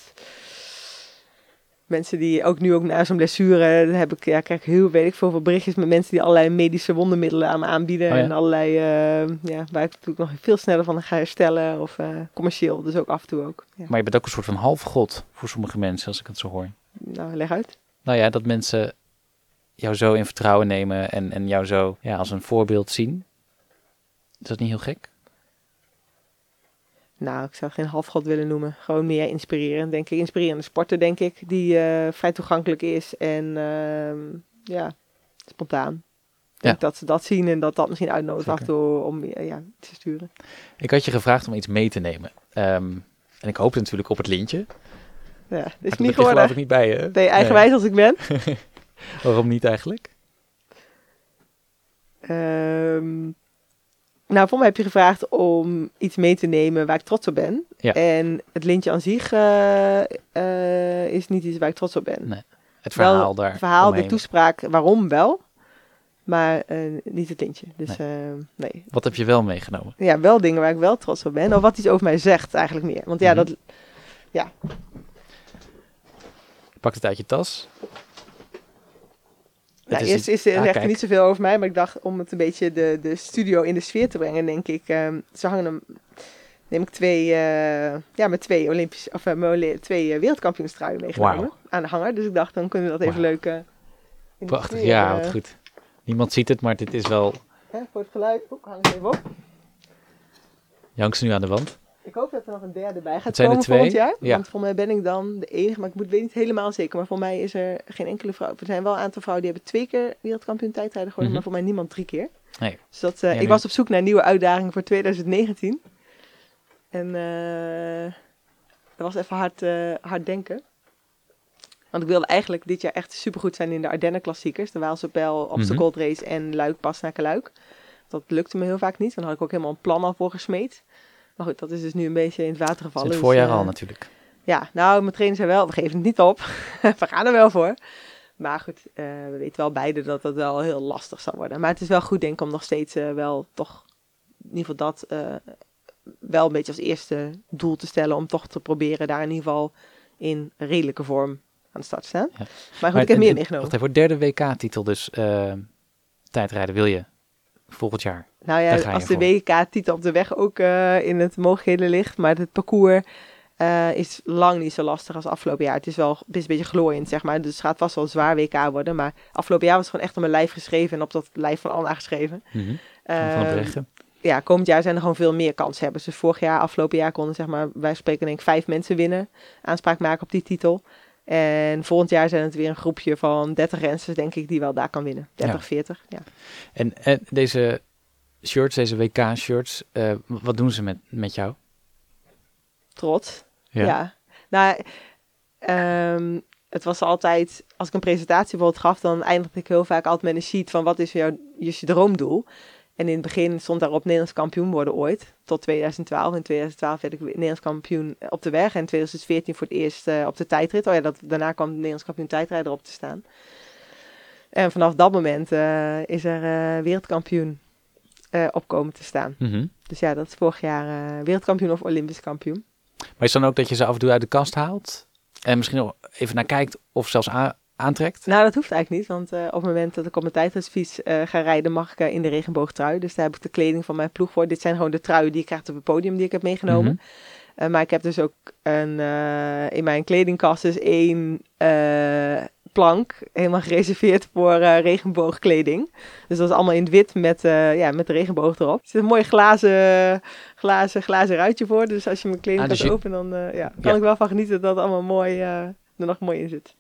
mensen die ook nu ook na zo'n blessure, heb ik, ja, krijg ik heel weet ik veel berichtjes met mensen die allerlei medische wondermiddelen aan me aanbieden Oh ja. en allerlei, eh, ja, waar ik natuurlijk nog veel sneller van ga herstellen of eh, commercieel, dus ook af en toe ook. Ja. Maar je bent ook een soort van halfgod voor sommige mensen, als ik het zo hoor. Nou, leg uit. Nou ja, dat mensen jou zo in vertrouwen nemen en, en jou zo ja, als een voorbeeld zien. Is dat niet heel gek? Nou, ik zou het geen halfgod willen noemen. Gewoon meer inspirerend, denk ik. Inspirerende sporter, denk ik. Die eh, vrij toegankelijk is en ehm, ja, spontaan. Ik denk dat ze dat zien en dat dat misschien uitnodigt toe om eh, ja, te sturen. Ik had je gevraagd om iets mee te nemen. Ehm, en ik hoopte natuurlijk op het lintje. Ja, dat is niet geworden. ik niet bij je. Nee, eigenwijs als ik ben. Waarom niet eigenlijk? Ehm, nou, voor mij heb je gevraagd om iets mee te nemen waar ik trots op ben. Ja. En het lintje aan zich eh, eh, is niet iets waar ik trots op ben. Nee, Het verhaal wel daar. Het verhaal, omheen. de toespraak, waarom wel. Maar eh, niet het lintje. Dus nee. nee. Wat heb je wel meegenomen? Ja, wel dingen waar ik wel trots op ben. Of wat iets over mij zegt eigenlijk meer. Want ja, Mhm. dat... Je pakt het uit je tas. Nou, is eerst is er Ah, echt kijk. niet zoveel over mij. Maar ik dacht om het een beetje de, de studio in de sfeer te brengen, denk ik. ehm, ze hangen hem... Neem ik twee, eh, ja, met twee Olympische, of eh, twee uh, wereldkampioenstruien meegenomen aan de hanger. Dus ik dacht, dan kunnen we dat even leuk. de Prachtig. sfeer, Ja, wat goed. Niemand ziet het, maar dit is wel... hè, voor het geluid. Oeh, hang het even op. Hangt ze nu aan de wand. Ik hoop dat er nog een derde bij gaat zijn komen volgend jaar. ja. Want voor mij ben ik dan de enige, maar ik moet, weet niet helemaal zeker. Maar voor mij is er geen enkele vrouw. Er zijn wel een aantal vrouwen die hebben twee keer wereldkampioen tijdrijden geworden. Mhm. Maar voor mij niemand drie keer. Nee. Dus dat, eh, Ja, ik was op zoek naar nieuwe uitdagingen voor 2019. En eh, dat was even hard, eh, hard denken. Want ik wilde eigenlijk dit jaar echt supergoed zijn in de Ardennen klassiekers. De Waalse Pijl, Obstacle Race en Luik, Pas naar Luik. Dat lukte me heel vaak niet. Dan had ik ook helemaal een plan al voor gesmeed. Maar goed, dat is dus nu een beetje in het water Het gevallen. het dus, voorjaar eh, al natuurlijk. Ja, nou, mijn trainer zei wel, we geven het niet op. we gaan er wel voor. Maar goed, eh, we weten wel beide dat dat wel heel lastig zal worden. Maar het is wel goed, denk ik, om nog steeds eh, wel toch, in ieder geval dat, wel een beetje als eerste doel te stellen. Om toch te proberen daar in ieder geval in redelijke vorm aan de start staan. Ja. Maar goed, Maar ik heb meer en- meegenomen. Wacht even, derde WK-titel dus. tijdrijden wil je volgend jaar. Nou ja, als de. WK-titel op de weg ook eh, in het mogelijkheden ligt. Maar het parcours eh, is lang niet zo lastig als afgelopen jaar. Het is wel het is een beetje glooiend, zeg maar. Dus het gaat vast wel een zwaar WK worden. Maar afgelopen jaar was het gewoon echt op mijn lijf geschreven. En op dat lijf van Anna geschreven. Van Ehm, Breggen. ja, komend jaar zijn er gewoon veel meer kanshebbers. Dus vorig jaar, afgelopen jaar konden zeg maar, wij spreken denk ik vijf mensen winnen. Aanspraak maken op die titel. En volgend jaar zijn het weer een groepje van 30 rensters, denk ik, die wel daar kan winnen. 30, Ja. 40, ja. En, en deze shirts, deze WK-shirts, eh, wat doen ze met, met jou? Trots. Ja. Nou, ehm, het was altijd, als ik een presentatie bijvoorbeeld gaf, dan eindigde ik heel vaak altijd met een sheet van wat is jouw is je droomdoel. En in het begin stond daarop Nederlands kampioen worden ooit, tot 2012. In 2012 werd ik Nederlands kampioen op de weg en in 2014 voor het eerst eh, op de tijdrit. Oh ja, dat, daarna kwam de Nederlands kampioen tijdrijder op te staan. En vanaf dat moment eh, is er eh, wereldkampioen eh, op komen te staan. Mhm. Dus ja, dat is vorig jaar eh, wereldkampioen of olympisch kampioen. Maar is dan ook dat je ze af en toe uit de kast haalt? En misschien nog even naar kijkt of zelfs a- aantrekt? Nou, dat hoeft eigenlijk niet, want eh, op het moment dat ik op mijn tijdritfiets eh, ga rijden, mag ik eh, in de regenboogtrui. Dus daar heb ik de kleding van mijn ploeg voor. Dit zijn gewoon de truien die ik krijg op het podium die ik heb meegenomen. Mhm. Maar ik heb dus ook een, in mijn kledingkast dus één plank, helemaal gereserveerd voor regenboogkleding. Dus dat is allemaal in het wit met, ja, met de regenboog erop. Er zit een mooi glazen, glazen, glazen ruitje voor. Dus als je mijn kledingkast Ah, dus je- opent, dan ja, kan Ja. ik wel van genieten dat het allemaal mooi, er nog mooi in zit.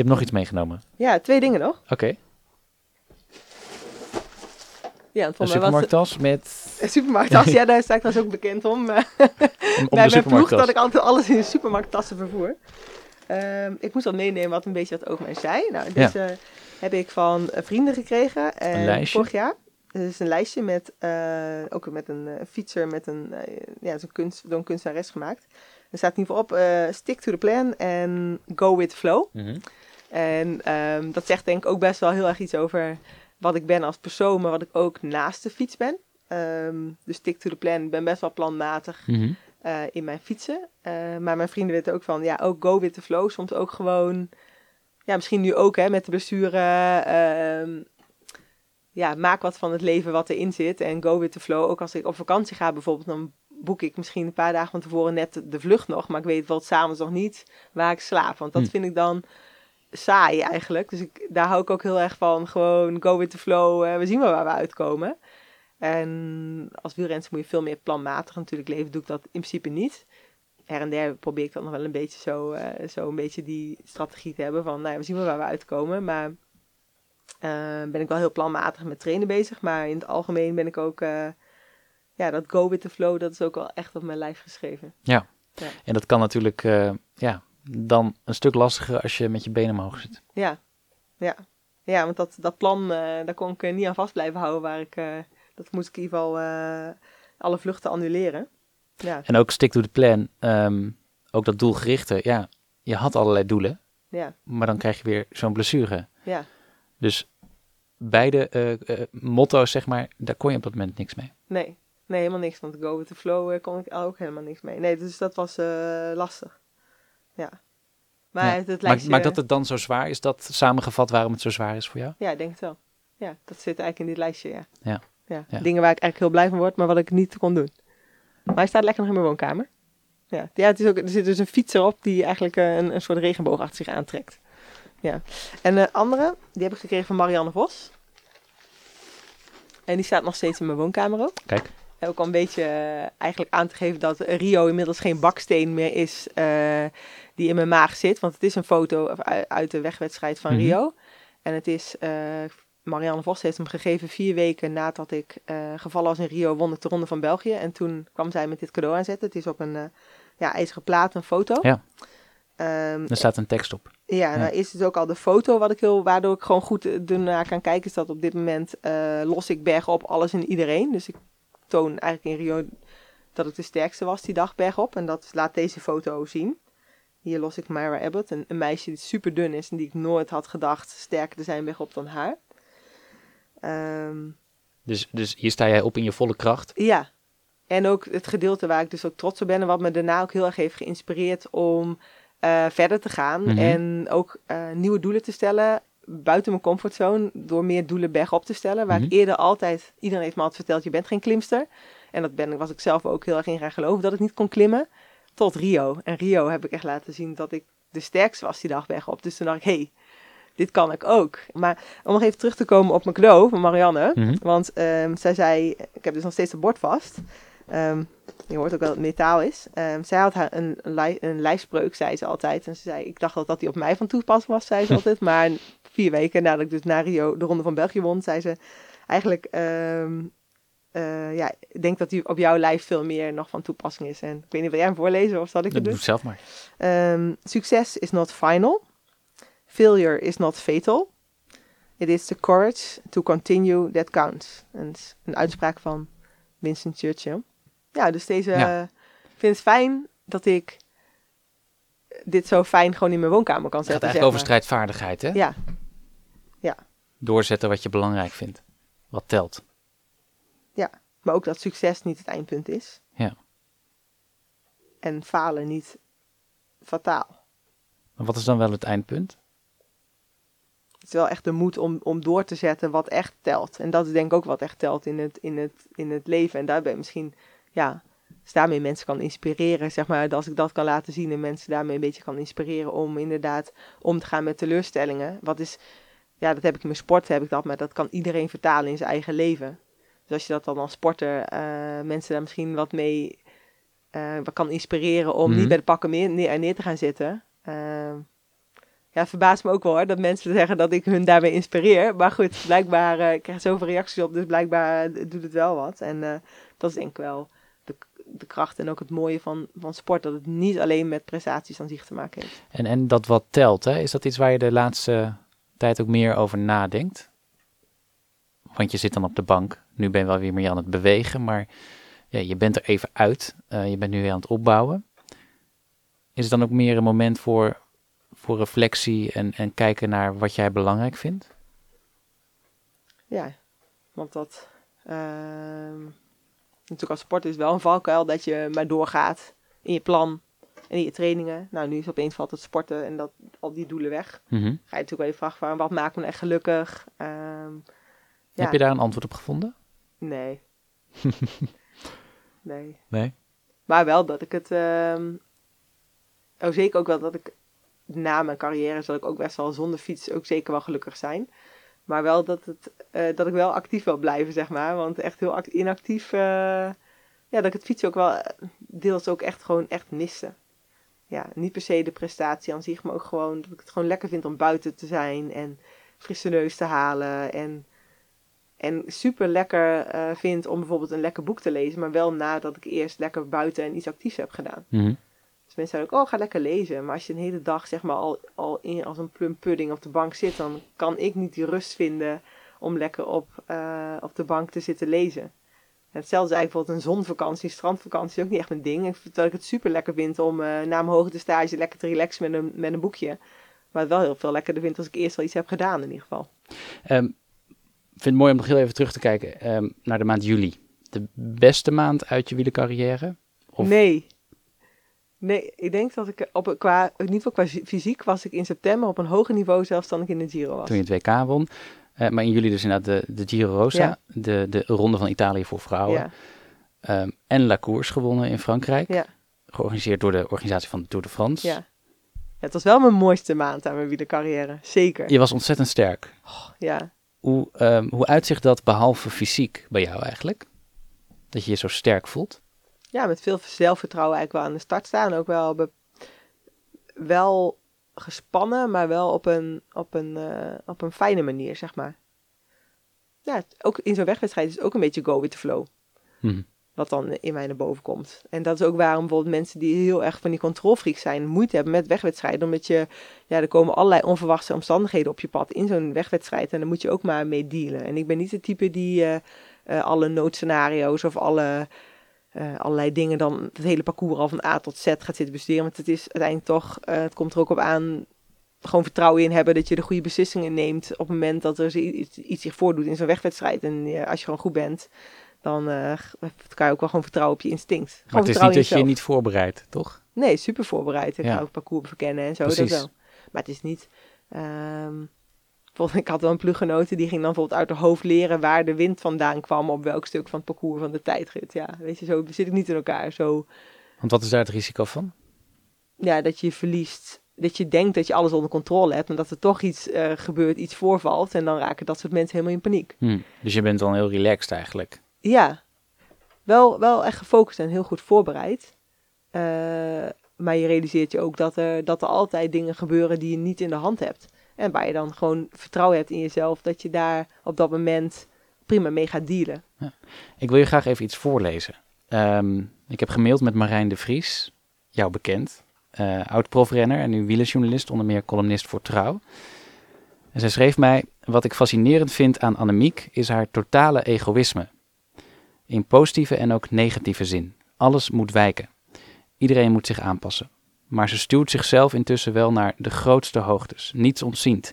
Je hebt nog iets meegenomen. Ja, twee dingen nog. Oké, Ja, want een supermarkttas met... een supermarkttas. Ja, daar sta ik trouwens ook bekend om. Om, om bij mijn ploeg dat ik altijd alles in de supermarkttassen vervoer. Ehm, ik moest wat meenemen wat een beetje wat over mij zei. Nou, deze heb ik van eh, vrienden gekregen. Een lijstje? Vorig jaar. Het is een lijstje met, eh, ook met een eh, fietser, met een, ja, zo'n kunst, door een kunstenares gemaakt. Er staat in ieder geval op, stick to the plan en go with flow. Mhm. En ehm, dat zegt denk ik ook best wel heel erg iets over wat ik ben als persoon, maar wat ik ook naast de fiets ben. Ehm, dus stick to the plan. Ik ben best wel planmatig Mhm. eh, in mijn fietsen. Eh, maar mijn vrienden weten ook van, ja, ook go with the flow. Soms ook gewoon, ja, misschien nu ook hè, met de blessure. ehm, ja, maak wat van het leven wat erin zit. En go with the flow. Ook als ik op vakantie ga bijvoorbeeld, dan boek ik misschien een paar dagen van tevoren net de vlucht nog. Maar ik weet wel s'avonds nog niet waar ik slaap. Want dat Hm. vind ik dan saai eigenlijk. Dus ik, daar hou ik ook heel erg van. Gewoon go with the flow. we zien wel waar we uitkomen. En als wielrenner moet je veel meer planmatig natuurlijk leven. Doe ik dat in principe niet. Her en der probeer ik dan nog wel een beetje zo, eh, zo een beetje die strategie te hebben van, nou ja, we zien wel waar we uitkomen. Maar eh, ben ik wel heel planmatig met trainen bezig. Maar in het algemeen ben ik ook, eh, ja, dat go with the flow, dat is ook wel echt op mijn lijf geschreven. En dat kan natuurlijk ja, dan een stuk lastiger als je met je benen omhoog zit. Ja, ja. Ja, want dat, dat plan, eh, daar kon ik eh, niet aan vast blijven houden. Waar ik, eh, dat moest ik in ieder geval alle vluchten annuleren. Ja, En ook stick to the plan, ehm, ook dat doelgerichte. Ja, je had allerlei doelen, ja, maar dan krijg je weer zo'n blessure. ja. Dus beide motto's, zeg maar, daar kon je op dat moment niks mee. Nee, nee, helemaal niks. Want go with the flow kon ik ook helemaal niks mee. Nee, dus dat was lastig. Ja. Maar Ja. het, het Maar, dat het dan zo zwaar is, dat samengevat waarom het zo zwaar is voor jou? Ja, ik denk het wel. Ja, dat zit eigenlijk in dit lijstje, ja. Ja. ja. Ja. Dingen waar ik eigenlijk heel blij van word, maar wat ik niet kon doen. Maar hij staat lekker nog in mijn woonkamer. Ja, ja het is ook, er zit dus een fiets erop die eigenlijk eh, een, een soort regenboog achter zich aantrekt. Ja. En de andere, die heb ik gekregen van Marianne Vos. En die staat nog steeds in mijn woonkamer ook. Kijk. Ook al een beetje eh, eigenlijk aan te geven dat Rio inmiddels geen baksteen meer is eh, die in mijn maag zit. Want het is een foto uit- de wegwedstrijd van Mhm. Rio. En het is, eh, Marianne Vos heeft hem gegeven vier weken nadat ik eh, gevallen was in Rio, won ik de Ronde van België. En toen kwam zij met dit cadeau aanzetten. Het is op een ja, ijzeren plaat, een foto. Ja. Ehm, Er staat een tekst op. ja, Ja. nou is het ook al de foto wat ik heel, waardoor ik gewoon goed ernaar kan kijken, is dat op dit moment los ik bergop alles en iedereen. Dus ik toon eigenlijk in Rio dat ik de sterkste was die dag bergop. En dat laat deze foto zien. Hier los ik Myra Abbott, een, een meisje die super dun is en die ik nooit had gedacht sterker te zijn bergop dan haar. Ehm, Dus, dus hier sta jij op in je volle kracht. ja, en ook het gedeelte waar ik dus ook trots op ben en wat me daarna ook heel erg heeft geïnspireerd om eh, verder te gaan. Mhm. En ook eh, nieuwe doelen te stellen buiten mijn comfortzone. Door meer doelen bergop te stellen. Waar ik Mhm. eerder altijd, iedereen heeft me altijd verteld, je bent geen klimster. En dat ben, was ik zelf ook heel erg in gaan geloven dat ik niet kon klimmen. Tot Rio. En Rio heb ik echt laten zien dat ik de sterkste was die dag bergop. Dus toen dacht ik, hé, hey, dit kan ik ook. Maar om nog even terug te komen op mijn cadeau van Marianne. Mhm. Want ehm, zij zei, ik heb dus nog steeds het bord vast. Ehm, je hoort ook wel dat het metaal is. Ehm, zij had haar een, een, een lijfspreuk, zei ze altijd. En ze zei, ik dacht dat dat die op mij van toepassing was, zei ze altijd. Maar vier weken nadat ik dus naar Rio de Ronde van België won, zei ze... Eigenlijk, ehm, eh, ja, ik denk dat die op jouw lijf veel meer nog van toepassing is. En ik weet niet, wil jij hem voorlezen of zal ik het Dat doen? doe zelf maar. Um, success is not final. Failure is not fatal. It is the courage to continue that counts. En het een uitspraak van Winston Churchill. Ja, dus deze... Ja. vind het fijn dat ik dit zo fijn gewoon in mijn woonkamer kan Het gaat zetten. eigenlijk over zeg maar. strijdvaardigheid, hè? Ja, Doorzetten wat je belangrijk vindt. Wat telt. maar ook dat succes niet het eindpunt is. Ja. En falen niet fataal. Maar wat is dan wel het eindpunt? Het is wel echt de moed om, om door te zetten wat echt telt. En dat is denk ik ook wat echt telt in het, in het, in het leven. En daar ben ik misschien, ja, dus daarmee mensen kan inspireren, zeg maar. Als ik dat kan laten zien en mensen daarmee een beetje kan inspireren om inderdaad om te gaan met teleurstellingen. Wat is, ja, dat heb ik in mijn sport, heb ik dat, maar dat kan iedereen vertalen in zijn eigen leven. Dus als je dat dan als sporter eh, mensen daar misschien wat mee eh, wat kan inspireren om Mhm. niet bij de pakken meer, neer, neer te gaan zitten. Ehm, ja, het verbaast me ook wel hoor, dat mensen zeggen dat ik hun daarmee inspireer. Maar goed, blijkbaar, eh, ik krijg zoveel reacties op, dus blijkbaar eh, doet het wel wat. En eh, dat is denk ik wel de, de kracht en ook het mooie van, van sport. Dat het niet alleen met prestaties aan zich te maken heeft. En, en dat wat telt, hè? is dat iets waar je de laatste tijd ook meer over nadenkt? Want je zit dan op de bank. Nu ben je wel weer meer aan het bewegen, maar ja, je bent er even uit. Eh, je bent nu weer aan het opbouwen. Is het dan ook meer een moment voor, voor reflectie en, en kijken naar wat jij belangrijk vindt? Ja, want dat... ehm, natuurlijk als sport is wel een valkuil dat je maar doorgaat in je plan en je trainingen. Nou, nu is opeens valt het sporten en dat, al die doelen weg. Mhm. Ga je natuurlijk wel je vragen van wat maakt me nou echt gelukkig? Ehm, ja, Heb je daar een antwoord op gevonden? Nee. nee. Nee. Maar wel dat ik het... ehm, oh, zeker ook wel dat ik na mijn carrière zal ik ook best wel zonder fiets ook zeker wel gelukkig zijn. Maar wel dat, het, eh, dat ik wel actief wil blijven, zeg maar. Want echt heel act- inactief... eh, ja, dat ik het fietsen ook wel eh, deels ook echt gewoon echt miste. Ja, niet per se de prestatie aan zich, maar ook gewoon dat ik het gewoon lekker vind om buiten te zijn en frisse neus te halen. En, en super lekker eh, vind om bijvoorbeeld een lekker boek te lezen, maar wel nadat ik eerst lekker buiten en iets actiefs heb gedaan. Mhm. Dus mensen zeggen ook, oh, ga lekker lezen. Maar als je een hele dag zeg maar al, al in, als een plum pudding op de bank zit, dan kan ik niet die rust vinden om lekker op, eh, op de bank te zitten lezen. Hetzelfde is eigenlijk bijvoorbeeld een zonvakantie, strandvakantie ook niet echt mijn ding. Dat ik het super lekker vind om eh, na mijn hoogte stage lekker te relaxen met een, met een boekje. Maar het wel heel veel lekkerder vind als ik eerst al iets heb gedaan in ieder geval. Ehm, ik vind het mooi om nog heel even terug te kijken ehm, naar de maand juli. De beste maand uit je wielercarrière? Of- Nee. Nee, ik denk dat ik op, qua, in ieder geval qua fysiek was ik in september op een hoger niveau zelfs dan ik in de Giro was. toen je het WK won. Eh, maar in juli dus inderdaad de, de Giro Rosa, de, de Ronde van Italië voor vrouwen. Ehm, en La Course gewonnen in Frankrijk. Ja. Georganiseerd door de organisatie van de Tour de France. ja. Het was wel mijn mooiste maand aan mijn wielercarrière. Zeker. Je was ontzettend sterk. Ja. Hoe, ehm, hoe uitzicht dat behalve fysiek bij jou eigenlijk? Dat je je zo sterk voelt? ja, met veel zelfvertrouwen eigenlijk wel aan de start staan. Ook wel, wel gespannen, maar wel op een, op, een, eh, op een fijne manier, zeg maar. Ja, ook in zo'n wegwedstrijd is het ook een beetje go with the flow. Mhm. Wat dan in mij naar boven komt. En dat is ook waarom bijvoorbeeld mensen die heel erg van die controlfreaks zijn, moeite hebben met wegwedstrijden. Omdat je, ja, er komen allerlei onverwachte omstandigheden op je pad in zo'n wegwedstrijd. En daar moet je ook maar mee dealen. En ik ben niet de type die eh, eh, alle noodscenario's of alle, eh, allerlei dingen dan het hele parcours al van A tot Z gaat zitten bestuderen. Want het is uiteindelijk toch, eh, het komt er ook op aan, gewoon vertrouwen in hebben dat je de goede beslissingen neemt op het moment dat er iets, iets zich voordoet in zo'n wegwedstrijd. En eh, als je gewoon goed bent, dan kan je ook wel gewoon vertrouwen op je instinct. Gewoon Maar het is niet dat je je niet voorbereidt, toch? Nee, super voorbereid. Ik Ja. ga ook parcours verkennen en zo, Precies. dat wel. Maar het is niet... ehm, ik had wel een ploeggenote die ging dan bijvoorbeeld uit haar hoofd leren waar de wind vandaan kwam op welk stuk van het parcours van de tijdrit. Ja, weet je, zo zit ik niet in elkaar. Zo, Want wat is daar het risico van? ja, dat je verliest. Dat je denkt dat je alles onder controle hebt, maar dat er toch iets eh, gebeurt, iets voorvalt. En dan raken dat soort mensen helemaal in paniek. Hm. Dus je bent dan heel relaxed eigenlijk. Ja, wel, wel echt gefocust en heel goed voorbereid. Eh, maar je realiseert je ook dat er, dat er altijd dingen gebeuren die je niet in de hand hebt. En waar je dan gewoon vertrouwen hebt in jezelf dat je daar op dat moment prima mee gaat dealen. Ik wil je graag even iets voorlezen. Ehm, ik heb gemaild met Marijn de Vries, jou bekend. eh Oud-profrenner en nu wielerjournalist, onder meer columnist voor Trouw. En zij schreef mij, wat ik fascinerend vind aan Annemiek is haar totale egoïsme. In positieve en ook negatieve zin. Alles moet wijken. Iedereen moet zich aanpassen. Maar ze stuwt zichzelf intussen wel naar de grootste hoogtes, niets ontziend.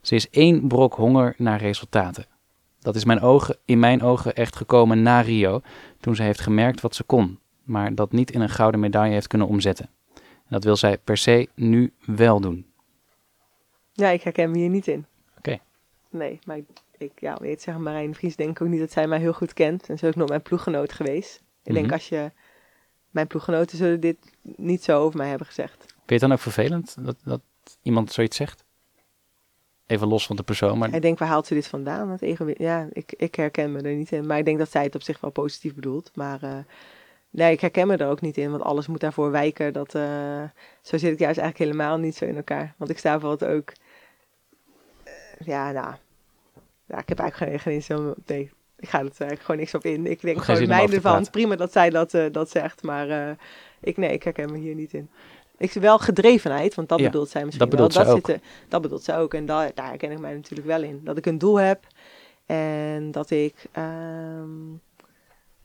Ze is één brok honger naar resultaten. Dat is mijn ogen, in mijn ogen echt gekomen na Rio, toen ze heeft gemerkt wat ze kon, maar dat niet in een gouden medaille heeft kunnen omzetten. En dat wil zij per se nu wel doen. Ja, ik herken me hier niet in. Oké. Nee, maar ik, ik ja, weet zeggen, Marijn Vries denk ik ook niet dat zij mij heel goed kent. En ze is ook nog mijn ploeggenoot geweest. Ik denk Mhm. als je... Mijn ploeggenoten zullen dit niet zo over mij hebben gezegd. Vind je het dan ook vervelend dat, dat iemand zoiets zegt? Even los van de persoon, maar Ik denk, waar haalt ze dit vandaan? Het ego ja, ik, ik herken me er niet in. Maar ik denk dat zij het op zich wel positief bedoelt. Maar eh, nee, ik herken me er ook niet in. Want alles moet daarvoor wijken. Dat, eh, zo zit ik juist eigenlijk helemaal niet zo in elkaar. Want ik sta bijvoorbeeld ook... eh, ja, nou... Ja, ik heb eigenlijk geen, geen zo... Nee, ik ga er eigenlijk gewoon niks op in. Ik denk Geen gewoon mij ervan. Prima dat zij dat, eh, dat zegt. Maar eh, ik, nee, ik herken me hier niet in. Ik zie wel gedrevenheid, want dat Ja, bedoelt zij misschien dat bedoelt wel. zij ook. zit er- dat bedoelt zij ook. En daar, daar herken ik mij natuurlijk wel in. Dat ik een doel heb en dat ik, ehm,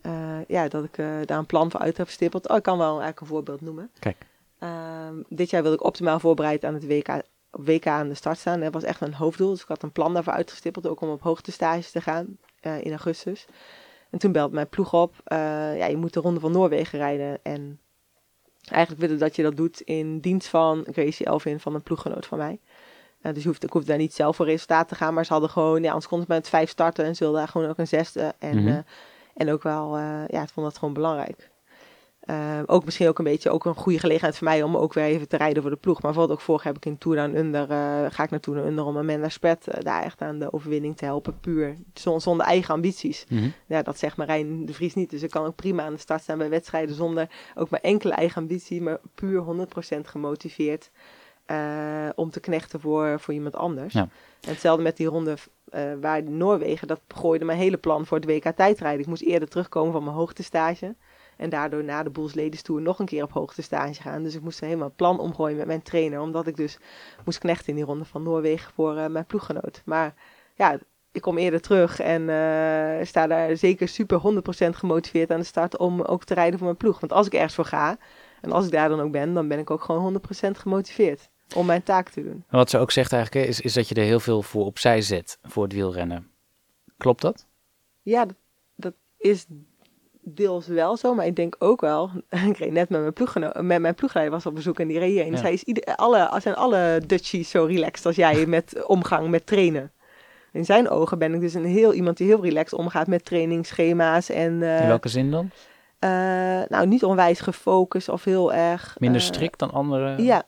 eh, ja, dat ik eh, daar een plan voor uit heb gestippeld. Oh, ik kan wel eigenlijk een voorbeeld noemen. Kijk. Ehm, dit jaar wilde ik optimaal voorbereid aan het WK, WK aan de start staan. Dat was echt een hoofddoel. Dus ik had een plan daarvoor uitgestippeld, ook om op hoogtestages te gaan eh, in augustus. En toen belde mijn ploeg op. eh, ja, je moet de Ronde van Noorwegen rijden. En eigenlijk willen dat je dat doet in dienst van Gracie Elvin, van een ploeggenoot van mij. Eh, dus je hoeft, ik hoefde daar niet zelf voor resultaat te gaan. Maar ze hadden gewoon, ja, anders konden ze met vijf starten. En ze wilden daar gewoon ook een zesde. En, Mhm. en ook wel, ja, ik vond dat gewoon belangrijk. Eh, ook misschien ook een beetje ook een goede gelegenheid voor mij om ook weer even te rijden voor de ploeg. Maar bijvoorbeeld ook vorig heb ik in Tour Down Under, eh, ga ik naar Tour Down Under om Amanda Spet eh, daar echt aan de overwinning te helpen. Puur, zon- zonder eigen ambities. Mhm. Ja, dat zegt Marijn de Vries niet. Dus ik kan ook prima aan de start staan bij wedstrijden zonder ook maar enkele eigen ambitie, maar puur 100% gemotiveerd om te knechten voor, voor iemand anders. Ja. En hetzelfde met die ronde waar Noorwegen, dat gooide mijn hele plan voor het WK tijdrijden. Ik moest eerder terugkomen van mijn hoogtestage. En daardoor na de Boels Ladies Tour nog een keer op hoogtestage gaan. Dus ik moest helemaal het plan omgooien met mijn trainer. Omdat ik dus moest knechten in die ronde van Noorwegen voor eh, mijn ploeggenoot. Maar ja, ik kom eerder terug en eh, sta daar zeker super 100% gemotiveerd aan de start om ook te rijden voor mijn ploeg. Want als ik ergens voor ga en als ik daar dan ook ben, dan ben ik ook gewoon 100% gemotiveerd om mijn taak te doen. En wat ze ook zegt eigenlijk, is, is dat je er heel veel voor opzij zet voor het wielrennen. Klopt dat? Ja, dat, dat is deels wel zo, maar ik denk ook wel. Ik reed net met mijn ploeggeno- met mijn ploegleider was op bezoek en die reed heen. Ja. Zij is ieder, alle, zijn alle Dutchies zo relaxed als jij met omgang met trainen. In zijn ogen ben ik dus een heel iemand die heel relaxed omgaat met trainingsschema's en eh, In welke zin dan? eh, nou niet onwijs gefocust of heel erg Minder eh, strikt dan andere? Ja,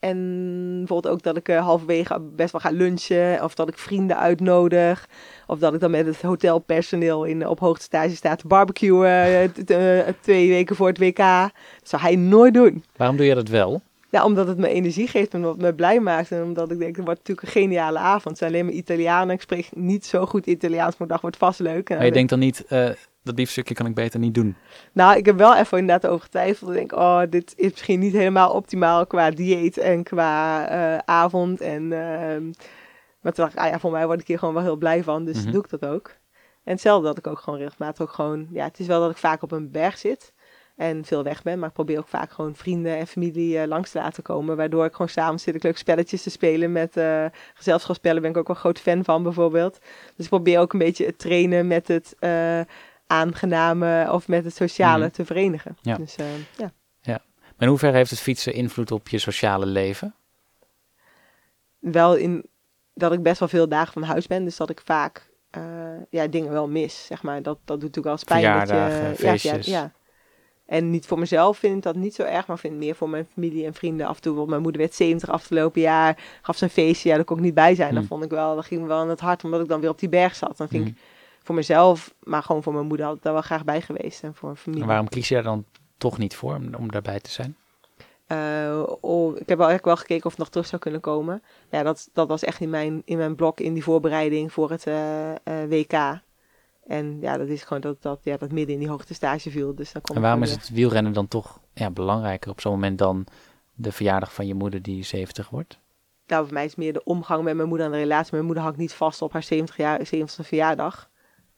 en bijvoorbeeld ook dat ik eh, halverwege best wel ga lunchen. Of dat ik vrienden uitnodig. Of dat ik dan met het hotelpersoneel in, op hoogtestage sta te barbecuen. eh, eh, twee weken voor het WK. Dat zou hij nooit doen. Waarom doe je dat wel? Ja, omdat het me energie geeft en wat me blij maakt. En omdat ik denk, het wordt natuurlijk een geniale avond. Het zijn alleen maar Italianen. Ik spreek niet zo goed Italiaans, maar dacht, wordt vast leuk. Maar je denkt dan niet, eh, dat biefstukje kan ik beter niet doen. Nou, ik heb wel even inderdaad over getwijfeld. Ik denk, oh, dit is misschien niet helemaal optimaal qua dieet en qua eh, avond. En, ehm, maar toen dacht ik, ah ja, voor mij word ik hier gewoon wel heel blij van. Dus Mhm. doe ik dat ook. En hetzelfde dat ik ook gewoon regelmatig ook gewoon... Ja, het is wel dat ik vaak op een berg zit en veel weg ben. Maar ik probeer ook vaak gewoon vrienden en familie eh, langs te laten komen. Waardoor ik gewoon s'avonds zit ik leuke spelletjes te spelen. Met eh gezelschapsspellen ben ik ook wel groot fan van bijvoorbeeld. Dus ik probeer ook een beetje het trainen met het... eh, aangename of met het sociale Mhm. te verenigen. Ja. Dus eh, ja. Maar in hoeverre heeft het fietsen invloed op je sociale leven? wel in dat ik best wel veel dagen van huis ben, dus dat ik vaak ja, dingen wel mis, zeg maar. Dat, dat doet natuurlijk wel dat Verjaardagen, je, feestjes. Ja, ja. En niet voor mezelf vind ik dat niet zo erg, maar vind meer voor mijn familie en vrienden. Af en toe, want mijn moeder werd 70 afgelopen jaar, gaf ze een feestje, ja, daar kon ik niet bij zijn. Dat Hmm. vond ik wel, dat ging me wel aan het hart, omdat ik dan weer op die berg zat. Dan vind Mhm. ik voor mezelf, maar gewoon voor mijn moeder had ik daar wel graag bij geweest en voor mijn familie. En waarom kies je daar dan toch niet voor om, om daarbij te zijn? Eh, oh, ik heb wel eigenlijk wel gekeken of het nog terug zou kunnen komen. Ja, dat, dat was echt in mijn, in mijn blok in die voorbereiding voor het eh, eh, WK. En ja, dat is gewoon dat dat, ja, dat midden in die hoogtestage viel. Dus dan En waarom is het wielrennen dan toch ja, belangrijker op zo'n moment dan de verjaardag van je moeder die 70 wordt? Nou, voor mij is het meer de omgang met mijn moeder en de relatie. Mijn moeder hangt niet vast op haar 70 jaar, 70ste verjaardag.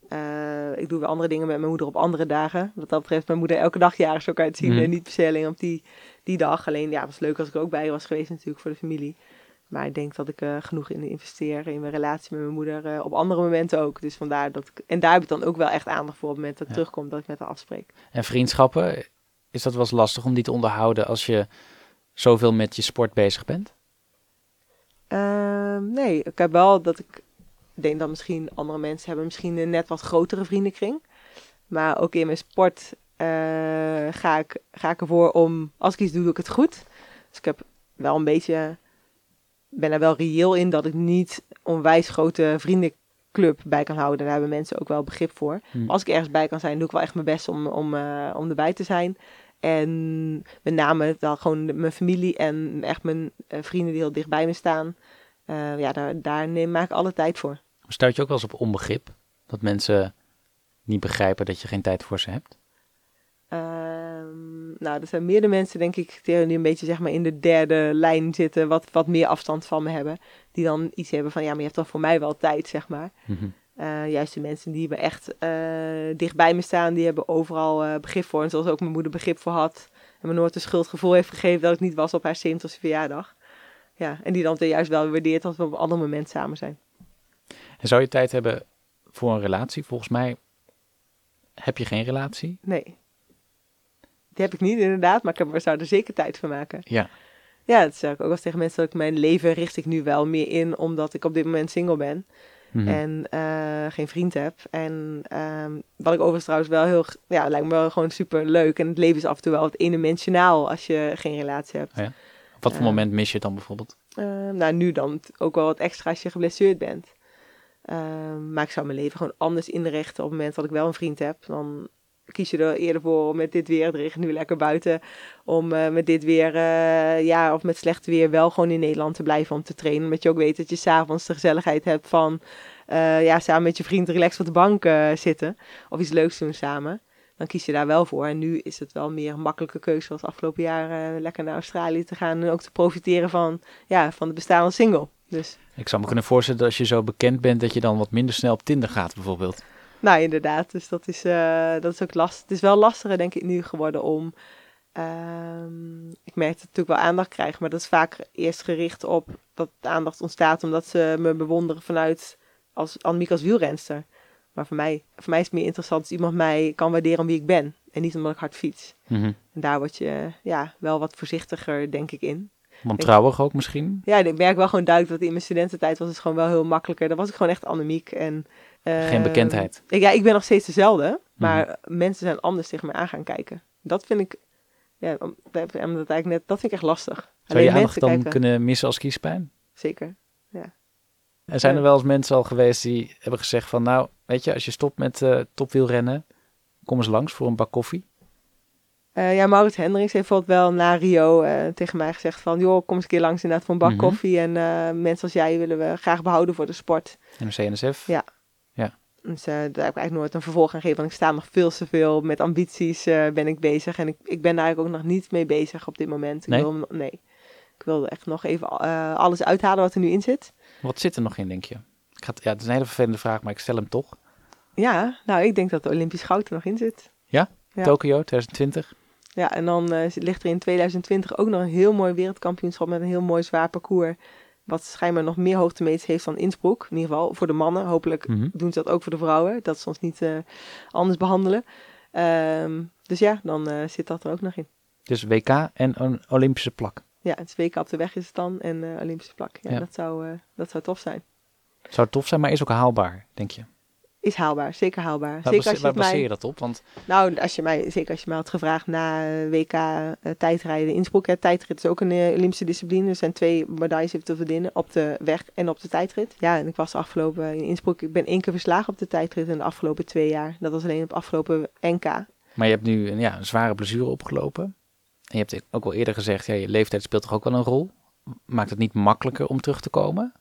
Eh, ik doe weer andere dingen met mijn moeder op andere dagen. Wat dat betreft, mijn moeder elke dag jarig zo kan zien. Mhm. En niet per se alleen op die, die dag. Alleen, ja, het was leuk als ik er ook bij was geweest natuurlijk voor de familie. Maar ik denk dat ik eh, genoeg in investeer in mijn relatie met mijn moeder. eh, op andere momenten ook. Dus vandaar dat ik... En daar heb ik dan ook wel echt aandacht voor op het moment dat ik Ja. terugkom. Dat ik met haar afspreek. En vriendschappen, is dat wel eens lastig om die te onderhouden als je zoveel met je sport bezig bent? Ehm, nee, ik heb wel dat ik denk dat misschien andere mensen hebben misschien een net wat grotere vriendenkring. Maar ook in mijn sport eh, ga, ik, ga ik ervoor om, als ik iets doe, doe ik het goed. Dus ik heb wel een beetje, ben er wel reëel in dat ik niet onwijs grote vriendenclub bij kan houden. Daar hebben mensen ook wel begrip voor. Hm. Maar als ik ergens bij kan zijn, doe ik wel echt mijn best om, om, eh, om erbij te zijn. En met name dan gewoon mijn familie en echt mijn eh, vrienden die heel dicht bij me staan. Eh, ja, daar, daar neem, maak ik alle tijd voor. Stuit je ook wel eens op onbegrip? Dat mensen niet begrijpen dat je geen tijd voor ze hebt? Ehm, nou, er zijn meerdere mensen, denk ik, die een beetje zeg maar, in de derde lijn zitten, wat, wat meer afstand van me hebben. Die dan iets hebben van, ja, maar je hebt dan voor mij wel tijd, zeg maar. Mhm. Eh, juist de mensen die me echt eh, dicht bij me staan, die hebben overal eh, begrip voor. En zoals ook mijn moeder begrip voor had. En me nooit een schuldgevoel heeft gegeven dat ik niet was op haar 70ste verjaardag. Ja, en die dan juist wel waardeert als we op een ander moment samen zijn. En zou je tijd hebben voor een relatie? Volgens mij heb je geen relatie. Nee. Die heb ik niet inderdaad, maar ik heb, zou er zeker tijd voor maken. Ja. Ja, dat zeg ik ook eens tegen mensen dat ik mijn leven richt ik nu wel meer in, omdat ik op dit moment single ben. Mhm. En eh, geen vriend heb. En ehm, wat ik overigens trouwens wel heel... Ja, lijkt me wel gewoon super leuk. En het leven is af en toe wel wat eendimensionaal als je geen relatie hebt. Op wat voor eh, moment mis je het dan bijvoorbeeld? Ehm, nou, nu dan ook wel wat extra als je geblesseerd bent. Ehm, maar ik zou mijn leven gewoon anders inrichten op het moment dat ik wel een vriend heb. Dan kies je er eerder voor om met dit weer, het regent nu lekker buiten, om eh, met dit weer, eh, ja, of met slecht weer wel gewoon in Nederland te blijven om te trainen. Omdat je ook weet dat je s'avonds de gezelligheid hebt van, eh, ja, samen met je vriend relaxed op de bank zitten. Of iets leuks doen samen. Dan kies je daar wel voor. En nu is het wel meer een makkelijke keuze zoals afgelopen jaar lekker naar Australië te gaan. En ook te profiteren van, ja, van de bestaande single. Dus Ik zou me kunnen voorstellen dat als je zo bekend bent, dat je dan wat minder snel op Tinder gaat bijvoorbeeld. Nou, inderdaad. Dus dat is, eh, dat is ook lastig. Het is wel lastiger, denk ik, nu geworden om. ehm, ik merk dat ik natuurlijk wel aandacht krijg, maar dat is vaak eerst gericht op dat de aandacht ontstaat omdat ze me bewonderen vanuit als Annemiek als wielrenster. Maar voor mij, voor mij is het meer interessant als iemand mij kan waarderen om wie ik ben en niet omdat ik hard fiets. Mhm. En daar word je ja, wel wat voorzichtiger, denk ik, in. Wantrouwig ook misschien. Ja, ik merk wel gewoon duidelijk dat in mijn studententijd was het gewoon wel heel makkelijker. Dan was ik gewoon echt Annemiek. En, Geen ehm, bekendheid. ik- ja, ik ben nog steeds dezelfde, maar mensen zijn anders tegen me aan gaan kijken. Dat vind ik, ja, dat, eigenlijk net, dat vind ik echt lastig. Zou Alleen je aandacht dan kijken- kunnen missen als kiespijn? Zeker. Er zijn Ja. er wel eens mensen al geweest die hebben gezegd van... nou, weet je, als je stopt met eh topwielrennen... kom eens langs voor een bak koffie. Eh, ja, Maurits Hendricks heeft bijvoorbeeld wel na Rio eh, tegen mij gezegd van... joh, kom eens een keer langs inderdaad voor een bak Mhm. koffie. En mensen als jij willen we graag behouden voor de sport. NRC, NSF. Ja. Dus eh, daar heb ik eigenlijk nooit een vervolg aan gegeven. Want ik sta nog veel te veel met ambities eh, ben ik bezig. En ik, ik ben daar eigenlijk ook nog niet mee bezig op dit moment. Ik Nee? Wil, nee. Ik wil echt nog even eh, alles uithalen wat er nu in zit. Wat zit er nog in, denk je? Ik ga ja, het is een hele vervelende vraag, maar ik stel hem toch. Ja, nou, ik denk dat de Olympisch goud er nog in zit. Ja. Tokio 2020. Ja, en dan ligt er in 2020 ook nog een heel mooi wereldkampioenschap met een heel mooi zwaar parcours. Wat schijnbaar nog meer hoogtemeters heeft dan Innsbruck. In ieder geval voor de mannen. Hopelijk Mhm. doen ze dat ook voor de vrouwen. Dat ze ons niet eh, anders behandelen. Ehm, dus ja, dan eh, zit dat er ook nog in. Dus WK en een Olympische plak. Ja, het WK op de weg is het dan en eh, Olympische plak. Ja, Ja. Dat, zou, dat zou tof zijn. Zou tof zijn, maar is ook haalbaar, denk je? Is haalbaar, zeker haalbaar. Waar, zeker als je waar baseer je dat op? Want Nou, als je mij, zeker als je mij had gevraagd na eh, WK eh, tijdrijden in Innsbruck. Hè, tijdrit is ook een eh, Olympische discipline. Er zijn twee medailles te verdienen op de weg en op de tijdrit. Ja, en ik was afgelopen in Innsbruck. Ik ben één keer verslagen op de tijdrit in de afgelopen twee jaar. Dat was alleen op afgelopen NK. Maar je hebt nu een, ja, een zware blessure opgelopen. En je hebt ook al eerder gezegd, ja, je leeftijd speelt toch ook wel een rol. Maakt het niet makkelijker om terug te komen?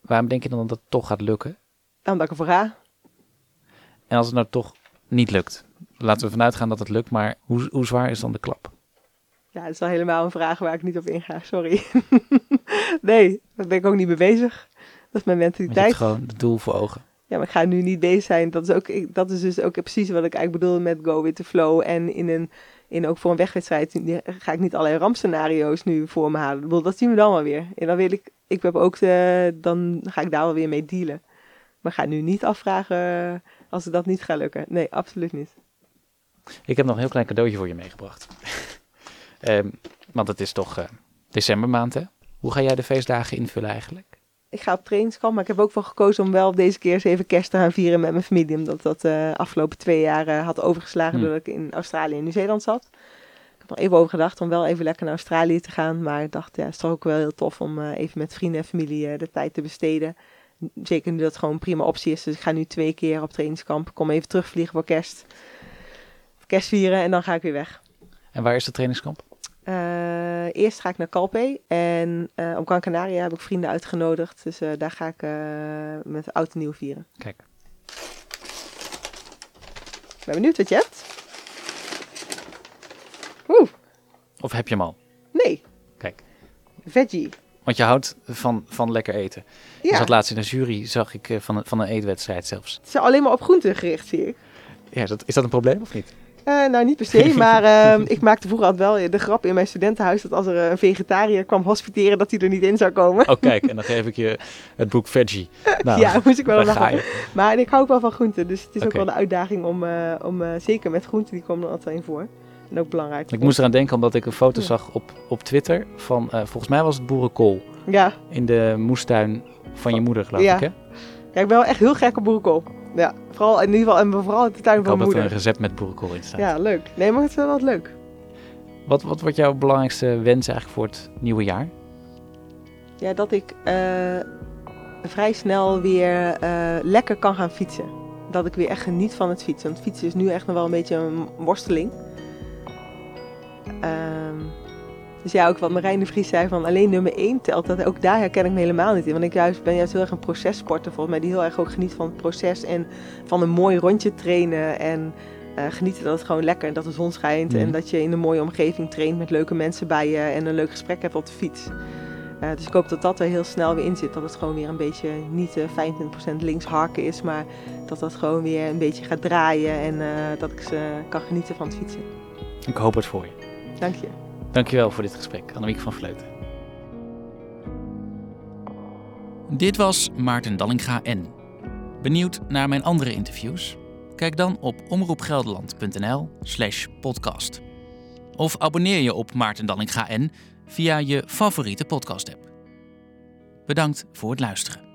Waarom denk je dan dat het toch gaat lukken? Omdat ik ervoor ga. En als het nou toch niet lukt? Laten we vanuit gaan dat het lukt, maar hoe, hoe zwaar is dan de klap? Ja, dat is wel helemaal een vraag waar ik niet op inga. Sorry. nee, daar ben ik ook niet mee bezig. Dat is mijn mentaliteit. hebt gewoon het doel voor ogen. Ja, maar ik ga nu niet bezig zijn. Dat is, ook, dat is dus ook precies wat ik eigenlijk bedoel met Go with the Flow. En in een, in ook voor een wegwedstrijd ga ik niet allerlei rampscenario's nu voor me halen. Dat zien we dan wel weer. En dan wil ik, ik heb ook, de, dan ga ik daar wel weer mee dealen. Maar ga nu niet afvragen eh, als het dat niet gaat lukken. Nee, absoluut niet. Ik heb nog een heel klein cadeautje voor je meegebracht. Ehm, want het is toch eh, decembermaand, hè? Hoe ga jij de feestdagen invullen eigenlijk? Ik ga op trainingskamp, maar ik heb ook wel gekozen om wel deze keer eens even kerst te gaan vieren met mijn familie. Omdat dat de afgelopen twee jaar eh, had overgeslagen Hmm. doordat ik in Australië en Nieuw-Zeeland zat. Ik heb er even over gedacht om wel even lekker naar Australië te gaan. Maar ik dacht, ja, het is toch ook wel heel tof om eh, even met vrienden en familie eh, de tijd te besteden. Zeker nu dat het gewoon een prima optie is. Dus ik ga nu twee keer op trainingskamp. Ik kom even terugvliegen voor kerst. Kerst vieren en dan ga ik weer weg. En waar is de trainingskamp? Eh, eerst ga ik naar Calpe en eh, op Gran Canaria heb ik vrienden uitgenodigd. Dus eh, daar ga ik met oud en nieuw vieren. Kijk. Ik ben benieuwd wat je hebt. Oeh, Of heb je hem al? nee. Kijk. Veggie. Want je houdt van, van lekker eten. Ja, zat laatst in een jury, zag ik, eh, van een, van een eetwedstrijd zelfs. het is alleen maar op groenten gericht, zie ik. Ja, is dat, is dat een probleem of niet? Eh, nou, niet per se, maar ehm, ik maakte vroeger altijd wel de grap in mijn studentenhuis dat als er een vegetariër kwam hospiteren, dat hij er niet in zou komen. Oh, kijk, en dan geef ik je het boek Veggie. Nou, ja, moest ik wel lachen. Maar ik hou ook wel van groenten, dus het is ook wel de uitdaging om, eh, om eh, zeker met groenten, die komen er altijd in voor. En ook belangrijk. Ik moest eraan denken omdat ik een foto Ja. zag op, op Twitter van, eh, volgens mij was het boerenkool. Ja, In de moestuin van je moeder, geloof Ja. ik, hè? ja, ik ben wel echt heel gek op boerenkool. Ja, vooral in ieder geval, en vooral in de tuin Ik van hoop dat er mijn een moeder. recept met boerenkool in staat. Ja, leuk. Nee, maar het is wel wat leuk. Wat, wat wordt jouw belangrijkste wens eigenlijk voor het nieuwe jaar? Ja, dat ik eh, vrij snel weer eh, lekker kan gaan fietsen. Dat ik weer echt geniet van het fietsen. Want fietsen is nu echt nog wel een beetje een worsteling. Ehm, dus ja, ook wat Marijn de Vries zei van alleen nummer 1 telt. Dat, ook daar herken ik me helemaal niet in. Want ik juist, ben juist heel erg een processporter volgens mij. Die heel erg ook geniet van het proces en van een mooi rondje trainen. En eh, genieten dat het gewoon lekker en dat de zon schijnt. Mhm. En dat je in een mooie omgeving traint met leuke mensen bij je. En een leuk gesprek hebt op de fiets. Eh, dus ik hoop dat dat er heel snel weer in zit. Dat het gewoon weer een beetje niet eh 25% links harken is. Maar dat dat gewoon weer een beetje gaat draaien. En dat ik ze kan genieten van het fietsen. Ik hoop het voor je. Dank je. Dankjewel voor dit gesprek, Annemiek van Vleuten. Dit was Maarten Dallinga N. Benieuwd naar mijn andere interviews? Kijk dan op omroepgelderland.nl slash podcast. Of abonneer je op Maarten Dallinga N via je favoriete podcast app. Bedankt voor het luisteren.